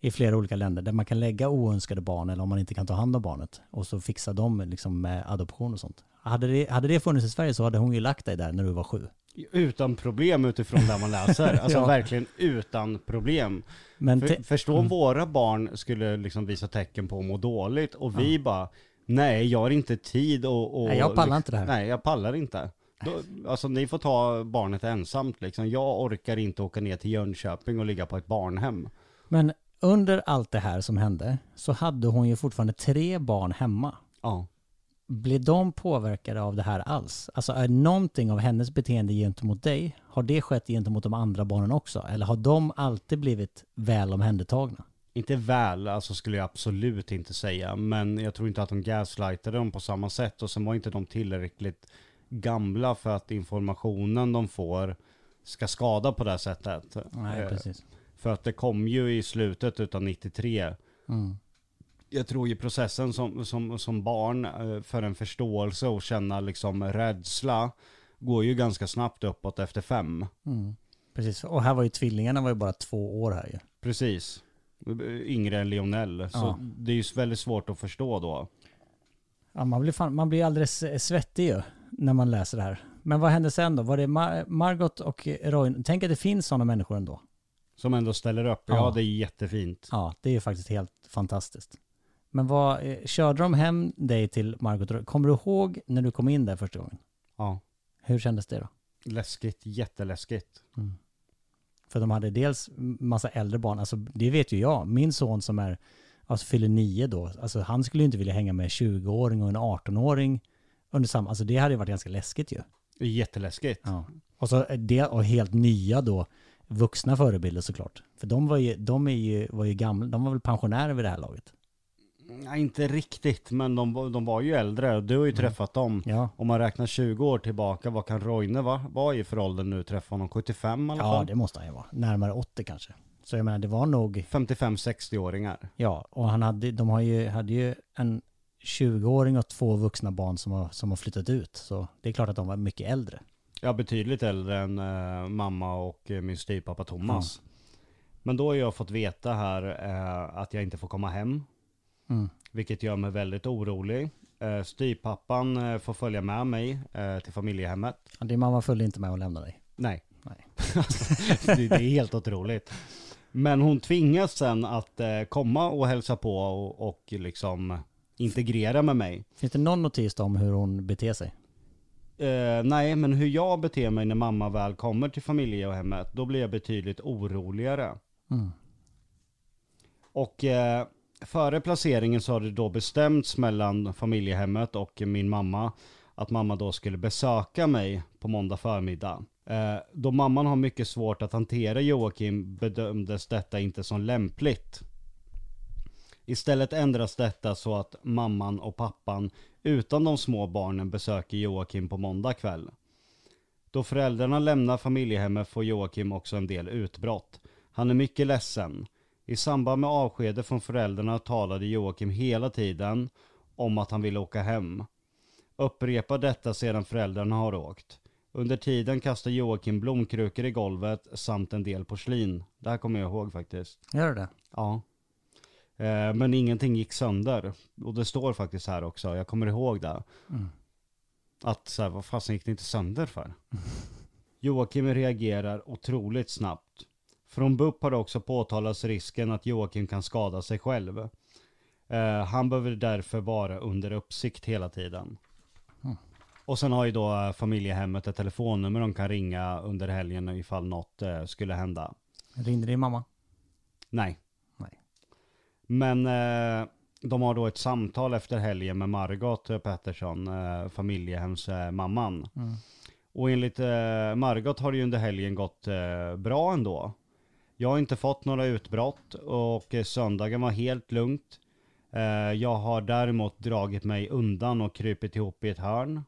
i flera olika länder där man kan lägga oönskade barn eller om man inte kan ta hand om barnet och så fixa dem liksom med adoption och sånt. Hade det, hade det funnits i Sverige så hade hon ju lagt dig där när du var sju. Utan problem utifrån det man läser. <laughs> Alltså Ja. verkligen utan problem. Men För, förstå om våra barn skulle liksom visa tecken på att må dåligt och vi bara Nej, jag har inte tid och, och Nej, jag pallar inte det här. Nej, jag pallar inte. Då, alltså ni får ta barnet ensamt liksom. Jag orkar inte åka ner till Jönköping och ligga på ett barnhem. men under allt det här som hände så hade hon ju fortfarande tre barn hemma. Ja. Blir de påverkade av det här alls? Alltså är någonting av hennes beteende gentemot dig, har det skett gentemot de andra barnen också? Eller har de alltid blivit väl omhändertagna? Inte väl, alltså skulle jag absolut inte säga. Men jag tror inte att de gaslightade dem på samma sätt. Och sen var inte de tillräckligt gamla för att informationen de får ska skada på det här sättet. Nej, Eh, precis. För att det kom ju i slutet utav 93. Mm. Jag tror ju processen som, som, som barn eh, för en förståelse och känna liksom rädsla går ju ganska snabbt uppåt efter fem. Mm. Precis, och här var ju tvillingarna var ju bara två år här ju. Precis. Yngre än Lionel. Så Ja. det är ju väldigt svårt att förstå då. Ja, man, blir fan, man blir alldeles eh, svettig ju när man läser det här. Men vad hände sen då? Var det Mar- Margot och Roy? Tänk att det finns sådana människor ändå. Som ändå ställer upp. Ja, Ja. det är jättefint. Ja, det är ju faktiskt helt fantastiskt. Men vad, eh, körde de hem dig till Margot? Kommer du ihåg när du kom in där första gången? Ja. Hur kändes det då? Läskigt, jätteläskigt. För de hade dels massa äldre barn, alltså det vet ju jag. Min son som är, alltså fyller nio då, alltså han skulle ju inte vilja hänga med en 20-åring och en 18-åring under samma, alltså det hade ju varit ganska läskigt ju. Jätteläskigt. Ja. Och så det, och helt nya då, vuxna förebilder såklart. För de var ju, de är ju, var ju gamla, de var väl pensionärer vid det här laget. Nej, inte riktigt, men de, var- de var ju äldre. Du har ju träffat dem. Ja. Om man räknar 20 år tillbaka, vad kan Roine va? vara i för ålder nu? Träffa honom 75 i alla Ja, fall? det måste han ju vara. Närmare 80 kanske. Så jag menar, det var nog, 55-60-åringar. ja, och han hade, de har ju, hade ju en 20-åring och två vuxna barn som har, som har flyttat ut. Så det är klart att de var mycket äldre. Ja, betydligt äldre än eh, mamma och eh, min styvpappa Thomas. Men då har jag fått veta här eh, att jag inte får komma hem. Mm. Vilket gör mig väldigt orolig. Eh, styvpappan eh, får följa med mig eh, till familjehemmet. Ja, Din mamma följde inte med och lämnade dig. Nej. Nej. <laughs> det, det är helt otroligt. Men hon tvingas sen att eh, komma och hälsa på och, och liksom integrera med mig. Finns det någon notis om hur hon beter sig? Eh, nej, men hur jag beter mig när mamma väl kommer till familjehemmet, då blir jag betydligt oroligare. Mm. Och eh, före placeringen så har det då bestämts mellan familjehemmet och min mamma att mamma då skulle besöka mig på måndag förmiddag. Eh, då mamman har mycket svårt att hantera Joakim bedömdes detta inte som lämpligt. Istället ändras detta så att mamman och pappan utan de små barnen besöker Joakim på måndag kväll. Då föräldrarna lämnar familjehemmet får Joakim också en del utbrott. Han är mycket ledsen. I samband med avskedet från föräldrarna talade Joakim hela tiden om att han ville åka hem. Upprepar detta sedan föräldrarna har åkt. Under tiden kastar Joakim blomkrukor i golvet samt en del porslin. Det här kommer jag ihåg faktiskt. Gör det? Ja. Eh, men ingenting gick sönder. Och det står faktiskt här också, jag kommer ihåg det. Mm. Att så här, vad fasen gick det inte sönder för? <laughs> Joakim reagerar otroligt snabbt. Från BUP har det också påtalats risken att Joakim kan skada sig själv. Eh, han behöver därför vara under uppsikt hela tiden. Mm. Och sen har ju då eh, familjehemmet ett telefonnummer de kan ringa under helgen ifall något eh, skulle hända. Ringde din mamma? Nej. Nej. Men eh, de har då ett samtal efter helgen med Margot Pettersson, eh, familjehemsmamman. Mm. Och enligt eh, Margot har det ju under helgen gått eh, bra ändå. Jag har inte fått några utbrott och eh, söndagen var helt lugnt. Eh, jag har däremot dragit mig undan och krypit ihop i ett hörn.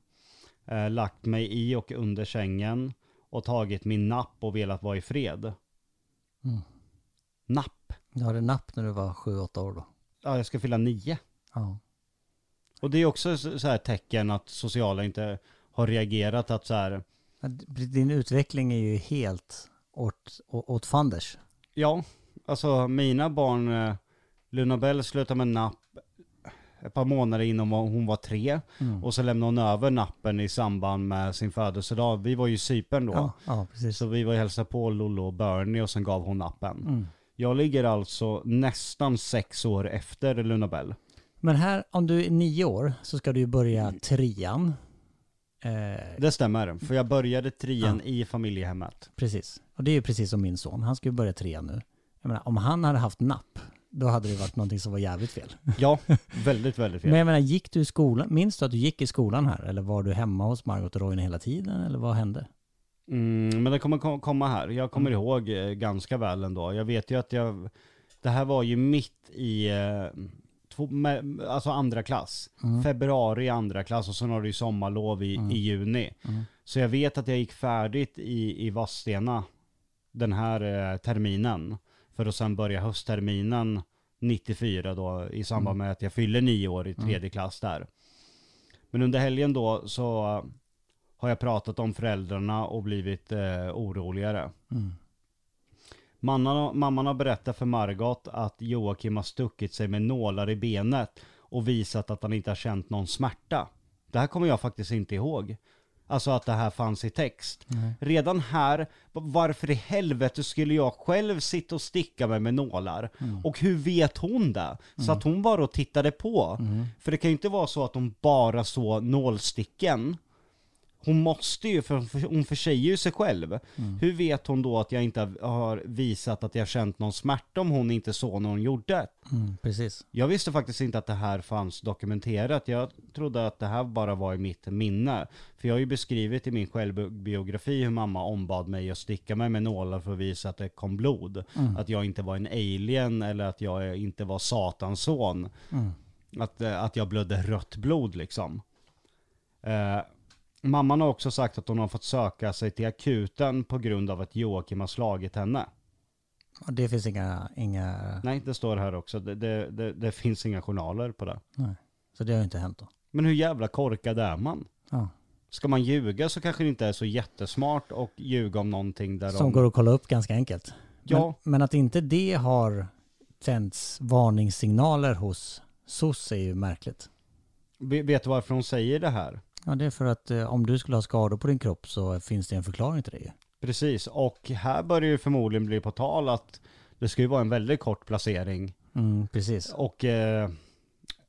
Eh, lagt mig i och under sängen och tagit min napp och velat vara i fred. Mm. Napp? Du hade napp när du var 7-8 år då? Ja, jag ska fylla nio. Ja. Och det är också så här tecken att sociala inte har reagerat att så här, Din utveckling är ju helt åt, åt fanders. ja, alltså mina barn, eh, Luna Bell slutade med napp ett par månader innan hon var tre. Mm. Och så lämnade hon över nappen i samband med sin födelsedag. Vi var ju i Cypern då. Ja, ja, precis. Så vi var och hälsade på Lollo och Bernie och sen gav hon nappen. Mm. Jag ligger alltså nästan sex år efter Luna Bell. Men här, om du är nio år så ska du ju börja trean. Eh, Det stämmer, för jag började trean i familjehemmet. precis. Och det är ju precis som min son. Han ska ju börja trean nu. Jag menar, om han hade haft napp, då hade det varit någonting som var jävligt fel. Ja, väldigt, väldigt fel. Men jag menar, gick du i skolan? Minns du att du gick i skolan här? Eller var du hemma hos Margot och Roine hela tiden? Eller vad hände? Mm, men det kommer ko- komma här. Jag kommer Mm. ihåg eh, ganska väl ändå. Jag vet ju att jag, det här var ju mitt i, eh, två, med, alltså andra klass. Mm. Februari andra klass och sen har du ju sommarlov i, i juni. Mm. Så jag vet att jag gick färdigt i, i Vadstena den här eh, terminen. För att sen börja höstterminen 94 då i samband med att jag fyller nio år i tredje klass där. Men under helgen då så har jag pratat om föräldrarna och blivit eh, oroligare. Mm. Mamman, mamman har berättat för Margot att Joakim har stuckit sig med nålar i benet och visat att han inte har känt någon smärta. Det här kommer jag faktiskt inte ihåg. Alltså att det här fanns i text. Nej. Redan här, varför i helvete skulle jag själv sitta och sticka mig med nålar? Och hur vet hon det? Så att hon bara tittade på. För det kan ju inte vara så att hon bara såg nålsticken. Hon måste ju, för hon försäger ju sig själv. Hur vet hon då att jag inte har visat att jag känt någon smärta om hon inte såg när hon gjorde? Mm, precis. Jag visste faktiskt inte att det här fanns dokumenterat. Jag trodde att det här bara var i mitt minne. För jag har ju beskrivit i min självbiografi hur mamma ombad mig att sticka mig med nålar för att visa att det kom blod. Att jag inte var en alien eller att jag inte var satans son. Mm. Att, eh, att jag blödde rött blod liksom. Eh, mamman har också sagt att hon har fått söka sig till akuten på grund av att Joakim har slagit henne. Och det finns inga, inga... Nej, det står här också. Det, det, det, det finns inga journaler på det. Nej. Så det har ju inte hänt då. Men hur jävla korkad är man? Ja. Ska man ljuga så kanske det inte är så jättesmart och ljuga om någonting där Som de... går att kolla upp ganska enkelt. Ja. Men, men att inte det har tänts varningssignaler hos SOS är ju märkligt. Ve- Vet du varför hon säger det här? Ja, det är för att eh, om du skulle ha skador på din kropp så finns det en förklaring till det. Precis, och här börjar ju förmodligen bli på tal att det ska ju vara en väldigt kort placering. Mm, precis. Och eh,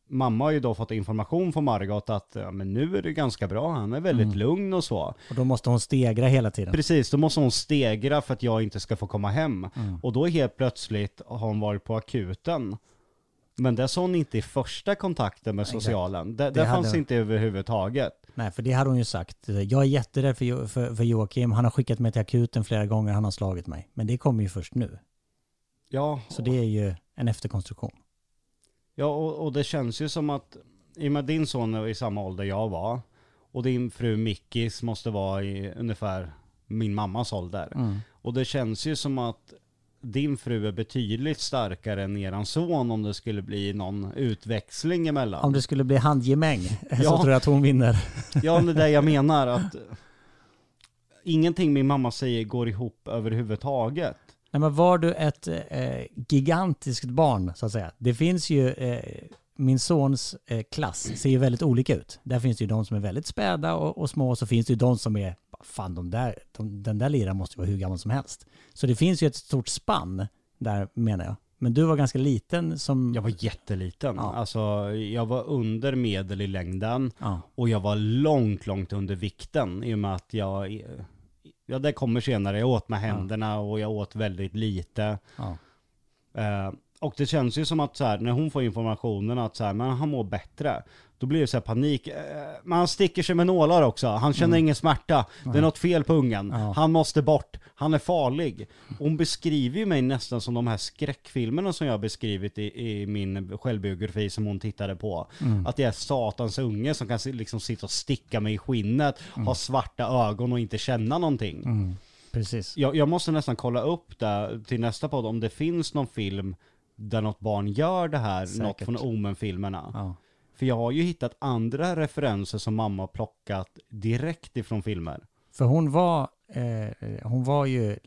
mamma har ju då fått information från Margot att ja, men nu är det ganska bra, han är väldigt Mm. lugn och så. Och då måste hon stegra hela tiden. Precis, då måste hon stegra för att jag inte ska få komma hem. Mm. Och då helt plötsligt har hon varit på akuten. Men det sa hon inte i första kontakten med socialen. Det, Det det, hade- fanns inte överhuvudtaget. Nej, för det hade hon ju sagt. Jag är jätterädd för, Jo- för, för Joakim. Han har skickat mig till akuten flera gånger. Han har slagit mig. Men det kommer ju först nu. Ja, Så det är ju en efterkonstruktion. ja och, och det känns ju som att, i och med din son är i samma ålder jag var, och din fru Mickis måste vara i ungefär min mammas ålder. Mm. Och det känns ju som att din fru är betydligt starkare än eran son om det skulle bli någon utväxling emellan. Om det skulle bli handgemäng <laughs> så Ja. tror jag att hon vinner. Ja, det är det jag <laughs> menar att ingenting min mamma säger går ihop överhuvudtaget. Nej, men var du ett eh, gigantiskt barn så att säga? Det finns ju, eh, min sons eh, klass ser ju väldigt olika ut. Där finns det ju de som är väldigt späda och, och små och så finns det ju de som är, fan de där, de, den där liraren måste ju vara hur gammal som helst. Så det finns ju ett stort spann där menar jag. Men du var ganska liten som... Jag var jätteliten. Ja. Alltså, jag var under medel i längden Ja. och jag var långt, långt under vikten i och med att jag, ja det kommer senare, jag åt med händerna och jag åt väldigt lite. Ja. Eh, och det känns ju som att så här, när hon får informationen att så här, men han mår bättre, då blir det så här panik. Eh, men han sticker sig med nålar också, han känner ingen smärta, det är något fel på ungen, Mm. Ja. han måste bort, han är farlig. Hon beskriver ju mig nästan som de här skräckfilmerna som jag beskrivit i, i min självbiografi som hon tittade på. Mm. Att det är satans unge som kan liksom sitta och sticka mig i skinnet, ha svarta ögon och inte känna någonting. Mm. Precis. Jag, jag måste nästan kolla upp det till nästa podd om det finns någon film där något barn gör det här, något Säkert. från Omen-filmerna. Ja. För jag har ju hittat andra referenser som mamma har plockat direkt ifrån filmer. För hon var, eh, hon var ju,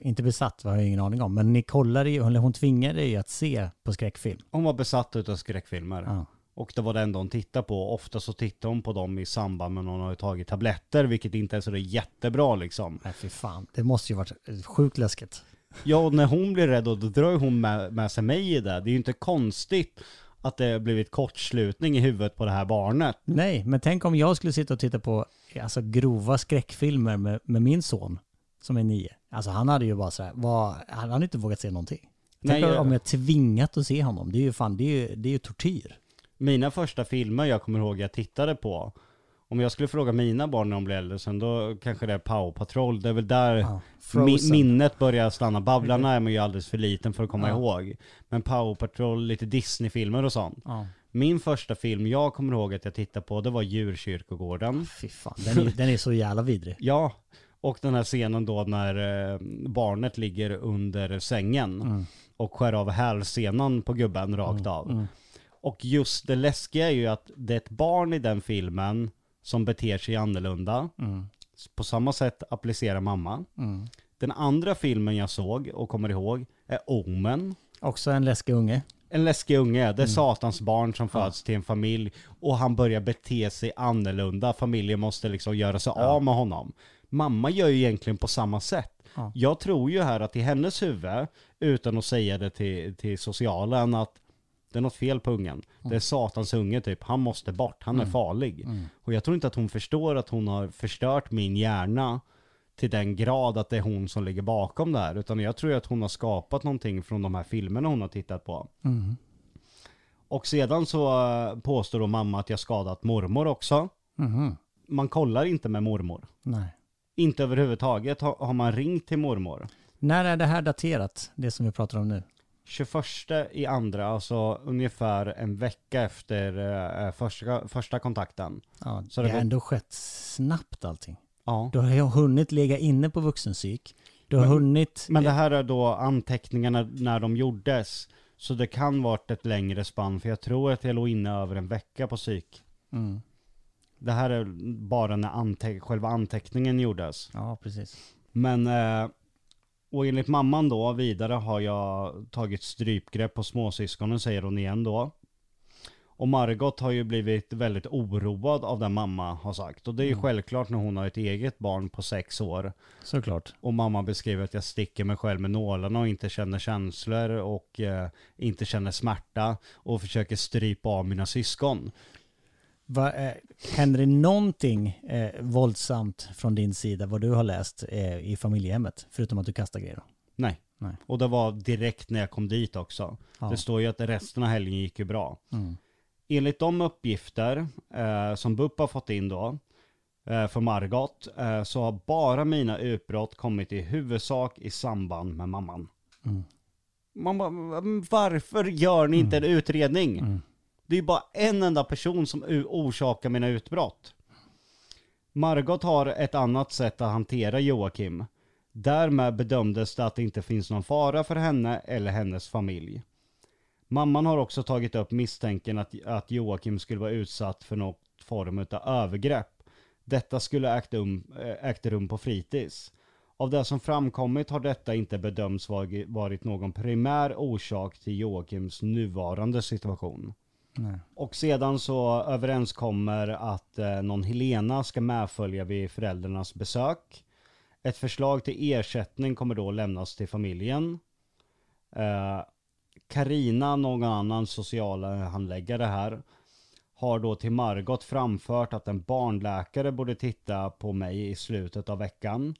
inte besatt, vad jag ingen aning om, men ni kollade ju, eller hon tvingade dig ju att se på skräckfilm. Hon var besatt utav skräckfilmer. Ja. Och det var det enda hon tittade på. Ofta så tittar hon på dem i samband med när hon har tagit tabletter, vilket inte är så jättebra liksom. Nej fy fan, det måste ju varit eh, sjukt läskigt. Ja, och när hon blir rädd, då drar ju hon med, med sig mig i det. Det är ju inte konstigt att det har blivit kortslutning i huvudet på det här barnet. Nej, men tänk om jag skulle sitta och titta på alltså, grova skräckfilmer med, med min son som är nio. Alltså han hade ju bara så här, vad, han hade inte vågat se någonting. Tänk Nej, om jag tvingat att se honom. Det är ju fan, det är ju, det är ju tortyr. Mina första filmer jag kommer ihåg jag tittade på, om jag skulle fråga mina barn när de blir äldre sen, då kanske det är Power Patrol. Det är väl där Ja, mi minnet börjar stanna. Babblarna är man ju alldeles för liten för att komma Ja. ihåg. Men Power Patrol, lite Disney-filmer och sånt. Ja, Min första film jag kommer ihåg att jag tittade på, det var Djurkyrkogården. fy fan. Den är, den är så jävla vidrig. Ja, och den här scenen då när eh, barnet ligger under sängen Mm. och skär av hälsenan på gubben rakt av. Mm. Och just det läskiga är ju att det är ett barn i den filmen som beter sig annorlunda. Mm. På samma sätt applicerar mamma. Mm. Den andra filmen jag såg och kommer ihåg är Omen. Också en läskig unge. En läskig unge, det är Mm. satans barn som föds till en familj och han börjar bete sig annorlunda. Familjen måste liksom göra sig av med honom. Mamma gör ju egentligen på samma sätt. Ja. Jag tror ju här att i hennes huvud, utan att säga det till, till socialen, att det är något fel på ungen. Det är satans unge typ, han måste bort, han är farlig. Mm. Och jag tror inte att hon förstår att hon har förstört min hjärna till den grad att det är hon som ligger bakom det här. Utan jag tror att hon har skapat någonting från de här filmerna hon har tittat på. Mm. Och sedan så eh, påstår då mamma att jag skadat mormor också. Mhm. Man kollar inte med mormor. Nej. Inte överhuvudtaget har, har man ringt till mormor. När är det här daterat? Det som vi pratar om nu? 21 i andra, alltså ungefär en vecka efter eh, första, första kontakten. Ja, Så det det har ändå skett snabbt allting. Ja. Du har hunnit ligga inne på vuxenpsyk. Du har Men- hunnit... Men det här är då anteckningarna när de gjordes. Så det kan varit ett längre spann, för jag tror att jag låg inne över en vecka på psyk. Mm. Det här är bara när ante själva anteckningen gjordes. Ja, precis. Men, eh, och enligt mamman då, vidare har jag tagit strypgrepp på småsyskonen, säger hon igen då. Och Margot har ju blivit väldigt oroad av det mamma har sagt. Och det är ju Mm. självklart när hon har ett eget barn på sex år. Såklart. Och mamma beskriver att jag sticker mig själv med nålarna och inte känner känslor och eh, inte känner smärta. Och försöker strypa av mina syskon. Va, eh, händer det någonting eh, våldsamt från din sida, vad du har läst eh, i familjehemmet? Förutom att du kastar grejer? Nej. Nej. Och det var direkt när jag kom dit också. Ja. Det står ju att resten av helgen gick ju bra. Mm. Enligt de uppgifter eh, som BUP har fått in då, eh, för Margot, eh, så har bara mina utbrott kommit i huvudsak i samband med mamman. Mm. Man bara, varför gör ni inte en utredning? Mm. Det är ju bara en enda person som orsakar mina utbrott. Margot har ett annat sätt att hantera Joakim. Därmed bedömdes det att det inte finns någon fara för henne eller hennes familj. Mamman har också tagit upp misstänken att, att Joakim skulle vara utsatt för något form av övergrepp. Detta skulle ägt, um, eh, ägt rum på fritids. Av det som framkommit har detta inte bedömts varit någon primär orsak till Joakims nuvarande situation. Nej. Och sedan så överenskommer att eh, någon Helena ska medfölja vid föräldrarnas besök. Ett förslag till ersättning kommer då lämnas till familjen. Eh, någon annan socialhandläggare här, har då till Margot framfört att en barnläkare borde titta på mig i slutet av veckan.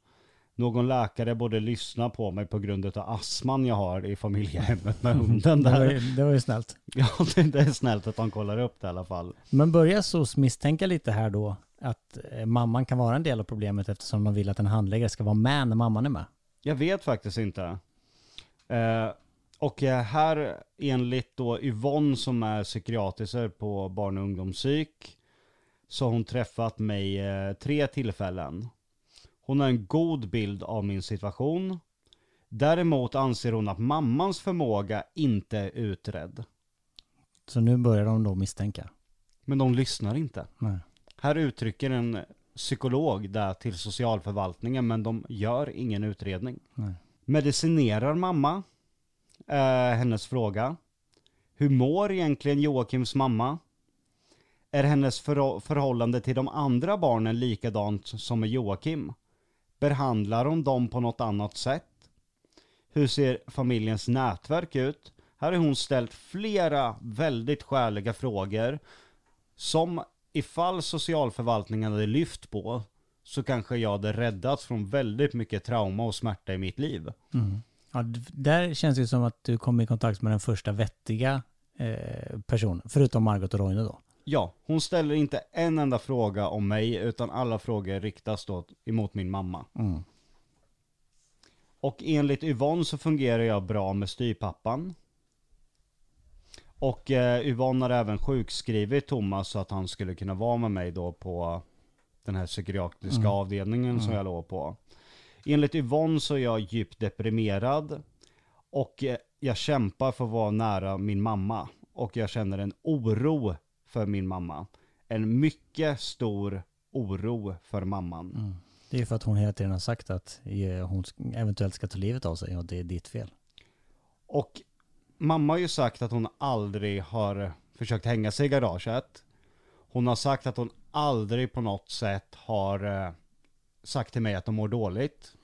Någon läkare borde lyssna på mig på grund av astman jag har i familjehemmet med hunden Det var, där. ju, det var ju snällt. <laughs> Ja, det det är snällt att de kollar upp det i alla fall. Men börjar SOS misstänka lite här då att eh, mamman kan vara en del av problemet eftersom de vill att en handläggare ska vara med när mamman är med? Jag vet faktiskt inte. Eh, och eh, här enligt då Yvonne som är psykiatriker på barn och ungdomspsyk så har hon träffat mig eh, tre tillfällen. Hon har en god bild av min situation. Däremot anser hon att mammans förmåga inte är utredd. Så nu börjar de då misstänka. Men de lyssnar inte. Nej. Här uttrycker en psykolog det till socialförvaltningen men de gör ingen utredning. Nej. Medicinerar mamma? Eh, hennes fråga. Hur mår egentligen Joakims mamma? Är hennes förhå- förhållande till de andra barnen likadant som med Joakim? Behandlar hon dem på något annat sätt? Hur ser familjens nätverk ut? Här har hon ställt flera väldigt skäliga frågor som ifall socialförvaltningen hade lyft på så kanske jag hade räddats från väldigt mycket trauma och smärta i mitt liv. Mm. Ja, där känns det som att du kom i kontakt med den första vettiga eh, personen, förutom Margot och Roine då. Ja, hon ställer inte en enda fråga om mig utan alla frågor riktas då emot min mamma. Mm. Och enligt Yvonne så fungerar jag bra med styrpappan. Och eh, Yvonne har även sjukskrivit Thomas så att han skulle kunna vara med mig då på den här psykiatriska Mm. avdelningen som Mm. jag låg på. Enligt Yvonne så är jag djupt deprimerad. Och eh, jag kämpar för att vara nära min mamma. Och jag känner en oro för min mamma. En mycket stor oro för mamman. Mm. Det är för att hon hela tiden har sagt att eh, hon eventuellt ska ta livet av sig och det är ditt fel. Och mamma har ju sagt att hon aldrig har försökt hänga sig i garaget. Hon har sagt att hon aldrig på något sätt har eh, sagt till mig att de mår dåligt.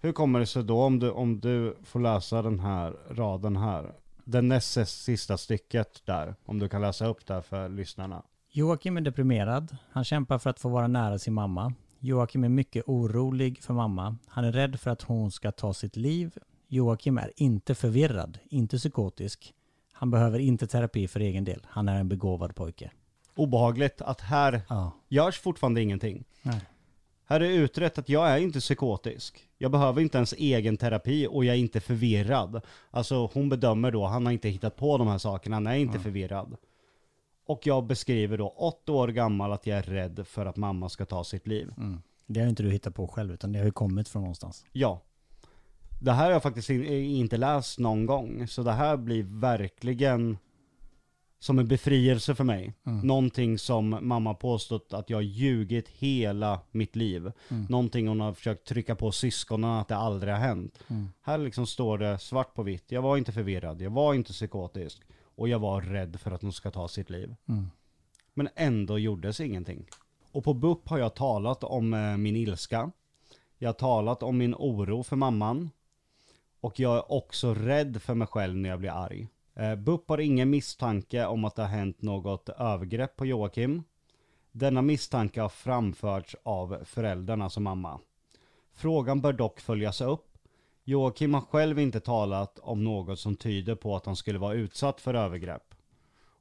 Hur kommer det sig då om du, om du får läsa den här raden här? Den näst sista stycket där, om du kan läsa upp det för lyssnarna. Joakim är deprimerad. Han kämpar för att få vara nära sin mamma. Joakim är mycket orolig för mamma. Han är rädd för att hon ska ta sitt liv. Joakim är inte förvirrad, inte psykotisk. Han behöver inte terapi för egen del. Han är en begåvad pojke. Obehagligt att här Ja. görs fortfarande ingenting. Nej. Här är utrett att jag är inte psykotisk. Jag behöver inte ens egen terapi och jag är inte förvirrad. Alltså hon bedömer då, han har inte hittat på de här sakerna, han är inte förvirrad. Och jag beskriver då, åtta år gammal, att jag är rädd för att mamma ska ta sitt liv. Mm. Det har ju inte du hittat på själv utan det har ju kommit från någonstans. Ja. Det här har jag faktiskt in- inte läst någon gång, så det här blir verkligen som en befrielse för mig. Mm. Någonting som mamma påstått att jag ljugit hela mitt liv. Mm. Någonting hon har försökt trycka på syskonen att det aldrig har hänt. Mm. Här liksom står det svart på vitt. Jag var inte förvirrad, jag var inte psykotisk. Och jag var rädd för att hon ska ta sitt liv. Mm. Men ändå gjordes ingenting. Och på BUP har jag talat om eh, min ilska. Jag har talat om min oro för mamman. Och jag är också rädd för mig själv när jag blir arg. Eh, BUP har ingen misstanke om att det har hänt något övergrepp på Joakim. Denna misstanke har framförts av föräldrarna som mamma. Frågan bör dock följas upp. Joakim har själv inte talat om något som tyder på att han skulle vara utsatt för övergrepp.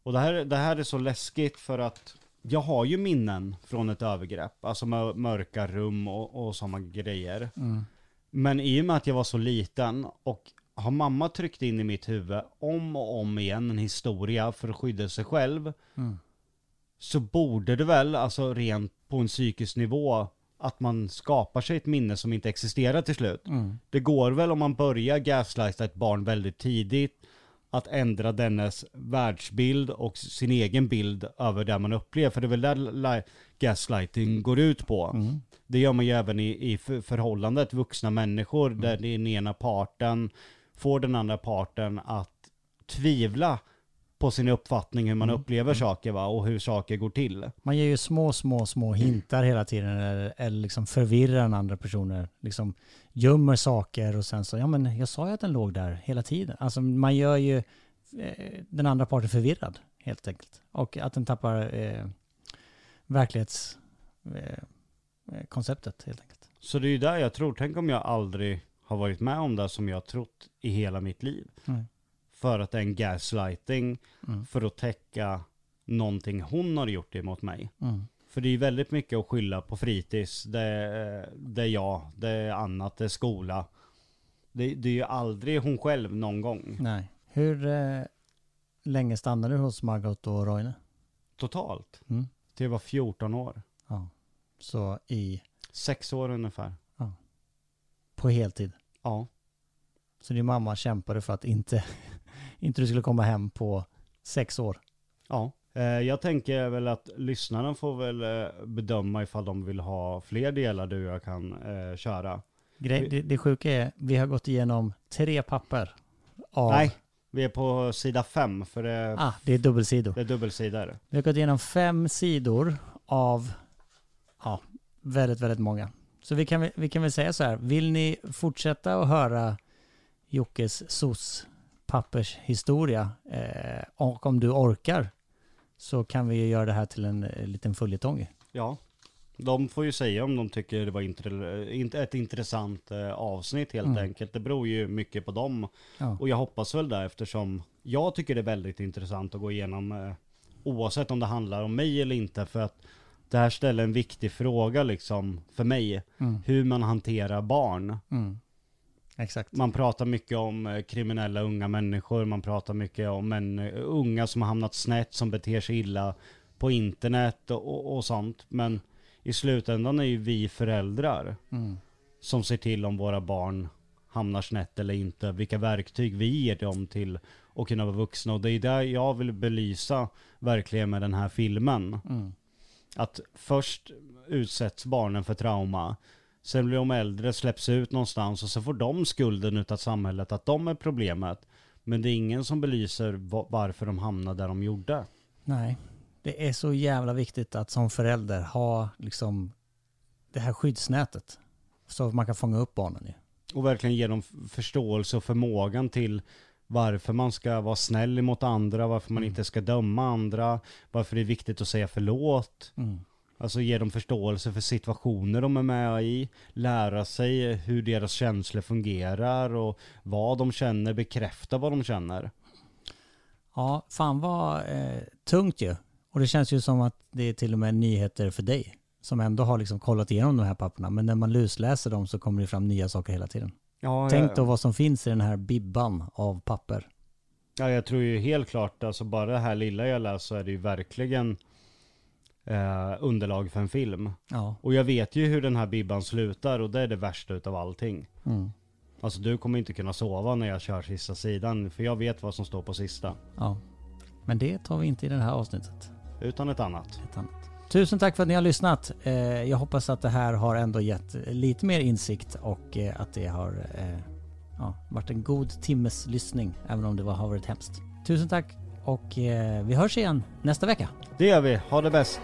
Och det här, det här är så läskigt för att jag har ju minnen från ett övergrepp. Alltså mör- mörka rum och, och sådana grejer. Mm. Men i och med att jag var så liten och har mamma tryckt in i mitt huvud om och om igen en historia för att skydda sig själv. Mm. Så borde det väl, alltså rent på en psykisk nivå, att man skapar sig ett minne som inte existerar till slut. Mm. Det går väl om man börjar gaslighta ett barn väldigt tidigt att ändra dennes världsbild och sin egen bild över det man upplever. För det är väl där li- gaslighting går ut på. Mm. Det gör man ju även i, i för- förhållandet, vuxna människor, där den ena parten får den andra parten att tvivla på sin uppfattning hur man upplever saker va, och hur saker går till. Man ger ju små, små, små hintar hela tiden eller, eller liksom förvirrar den andra personen. Liksom gömmer saker och sen så, ja men jag sa ju att den låg där hela tiden. Alltså man gör ju eh, den andra parten förvirrad helt enkelt. Och att den tappar eh, verklighetskonceptet eh, eh, helt enkelt. Så det är ju där jag tror, tänk om jag aldrig har varit med om det som jag har trott i hela mitt liv. Mm. För att det är en gaslighting, Mm. för att täcka någonting hon har gjort emot mig. Mm. För det är väldigt mycket att skylla på fritids, det är, det är jag, det är annat, det är skola. Det, det är ju aldrig hon själv någon gång. Nej. Hur eh, länge stannade du hos Margot och Roine? Totalt. Mm. Till jag var 14 år. Ja. Så i, Sex år ungefär. på heltid? Ja. Så din mamma kämpade för att inte, <laughs> inte du skulle komma hem på sex år? Ja. Eh, Jag tänker väl att lyssnarna får väl eh, bedöma ifall de vill ha fler delar du och jag kan eh, köra. Grej, det, det sjuka är, vi har gått igenom tre papper av... Nej, vi är på sida fem för det, Ah, det är dubbelsidor. det är dubbelsidor. Vi har gått igenom fem sidor av, ja, väldigt, väldigt många. Så vi kan, vi kan väl säga så här, vill ni fortsätta att höra Jockes SOS pappers historia eh, och om du orkar så kan vi ju göra det här till en eh, liten följetong. Ja. De får ju säga om de tycker det var intre, ett intressant eh, avsnitt helt Mm. enkelt. Det beror ju mycket på dem. Ja. Och jag hoppas väl det eftersom jag tycker det är väldigt intressant att gå igenom eh, oavsett om det handlar om mig eller inte. För att det här ställer en viktig fråga liksom för mig. Mm. Hur man hanterar barn. Mm. Exakt. Man pratar mycket om eh, kriminella unga människor. Man pratar mycket om män, eh, unga som har hamnat snett, som beter sig illa på internet och, och, och sånt. Men i slutändan är ju vi föräldrar Mm. som ser till om våra barn hamnar snett eller inte. Vilka verktyg vi ger dem till att kunna vara vuxna. Och det är där jag vill belysa verkligen med den här filmen. Mm. Att först utsätts barnen för trauma. Sen blir de äldre, släpps ut någonstans och så får de skulden utav samhället att de är problemet. Men det är ingen som belyser va- varför de hamnade där de gjorde. Nej, det är så jävla viktigt att som förälder ha liksom det här skyddsnätet. Så att man kan fånga upp barnen ju. Och verkligen ge dem förståelse och förmågan till varför man ska vara snäll mot andra, varför man Mm. inte ska döma andra, varför det är viktigt att säga förlåt. Mm. Alltså ge dem förståelse för situationer de är med i, lära sig hur deras känslor fungerar och vad de känner, bekräfta vad de känner. Ja, fan vad eh, tungt ju. Och det känns ju som att det är till och med nyheter för dig. Som ändå har liksom kollat igenom de här papperna. Men när man lusläser dem så kommer det fram nya saker hela tiden. Ja, Tänk då vad som finns i den här bibban av papper. Ja, jag tror ju helt klart, alltså bara det här lilla jag läst så är det ju verkligen eh, underlag för en film. Ja. Och jag vet ju hur den här bibban slutar och det är det värsta utav allting. Mm. Alltså du kommer inte kunna sova när jag kör sista sidan, för jag vet vad som står på sista. ja. Men det tar vi inte i det här avsnittet. Utan ett annat. Ett annat. Tusen tack för att ni har lyssnat. Eh, jag hoppas att det här har ändå gett lite mer insikt och eh, att det har eh, ja, varit en god timmes lyssning. Även om det har varit hemskt. Tusen tack och vi hörs igen nästa vecka. Det gör vi, ha det bäst!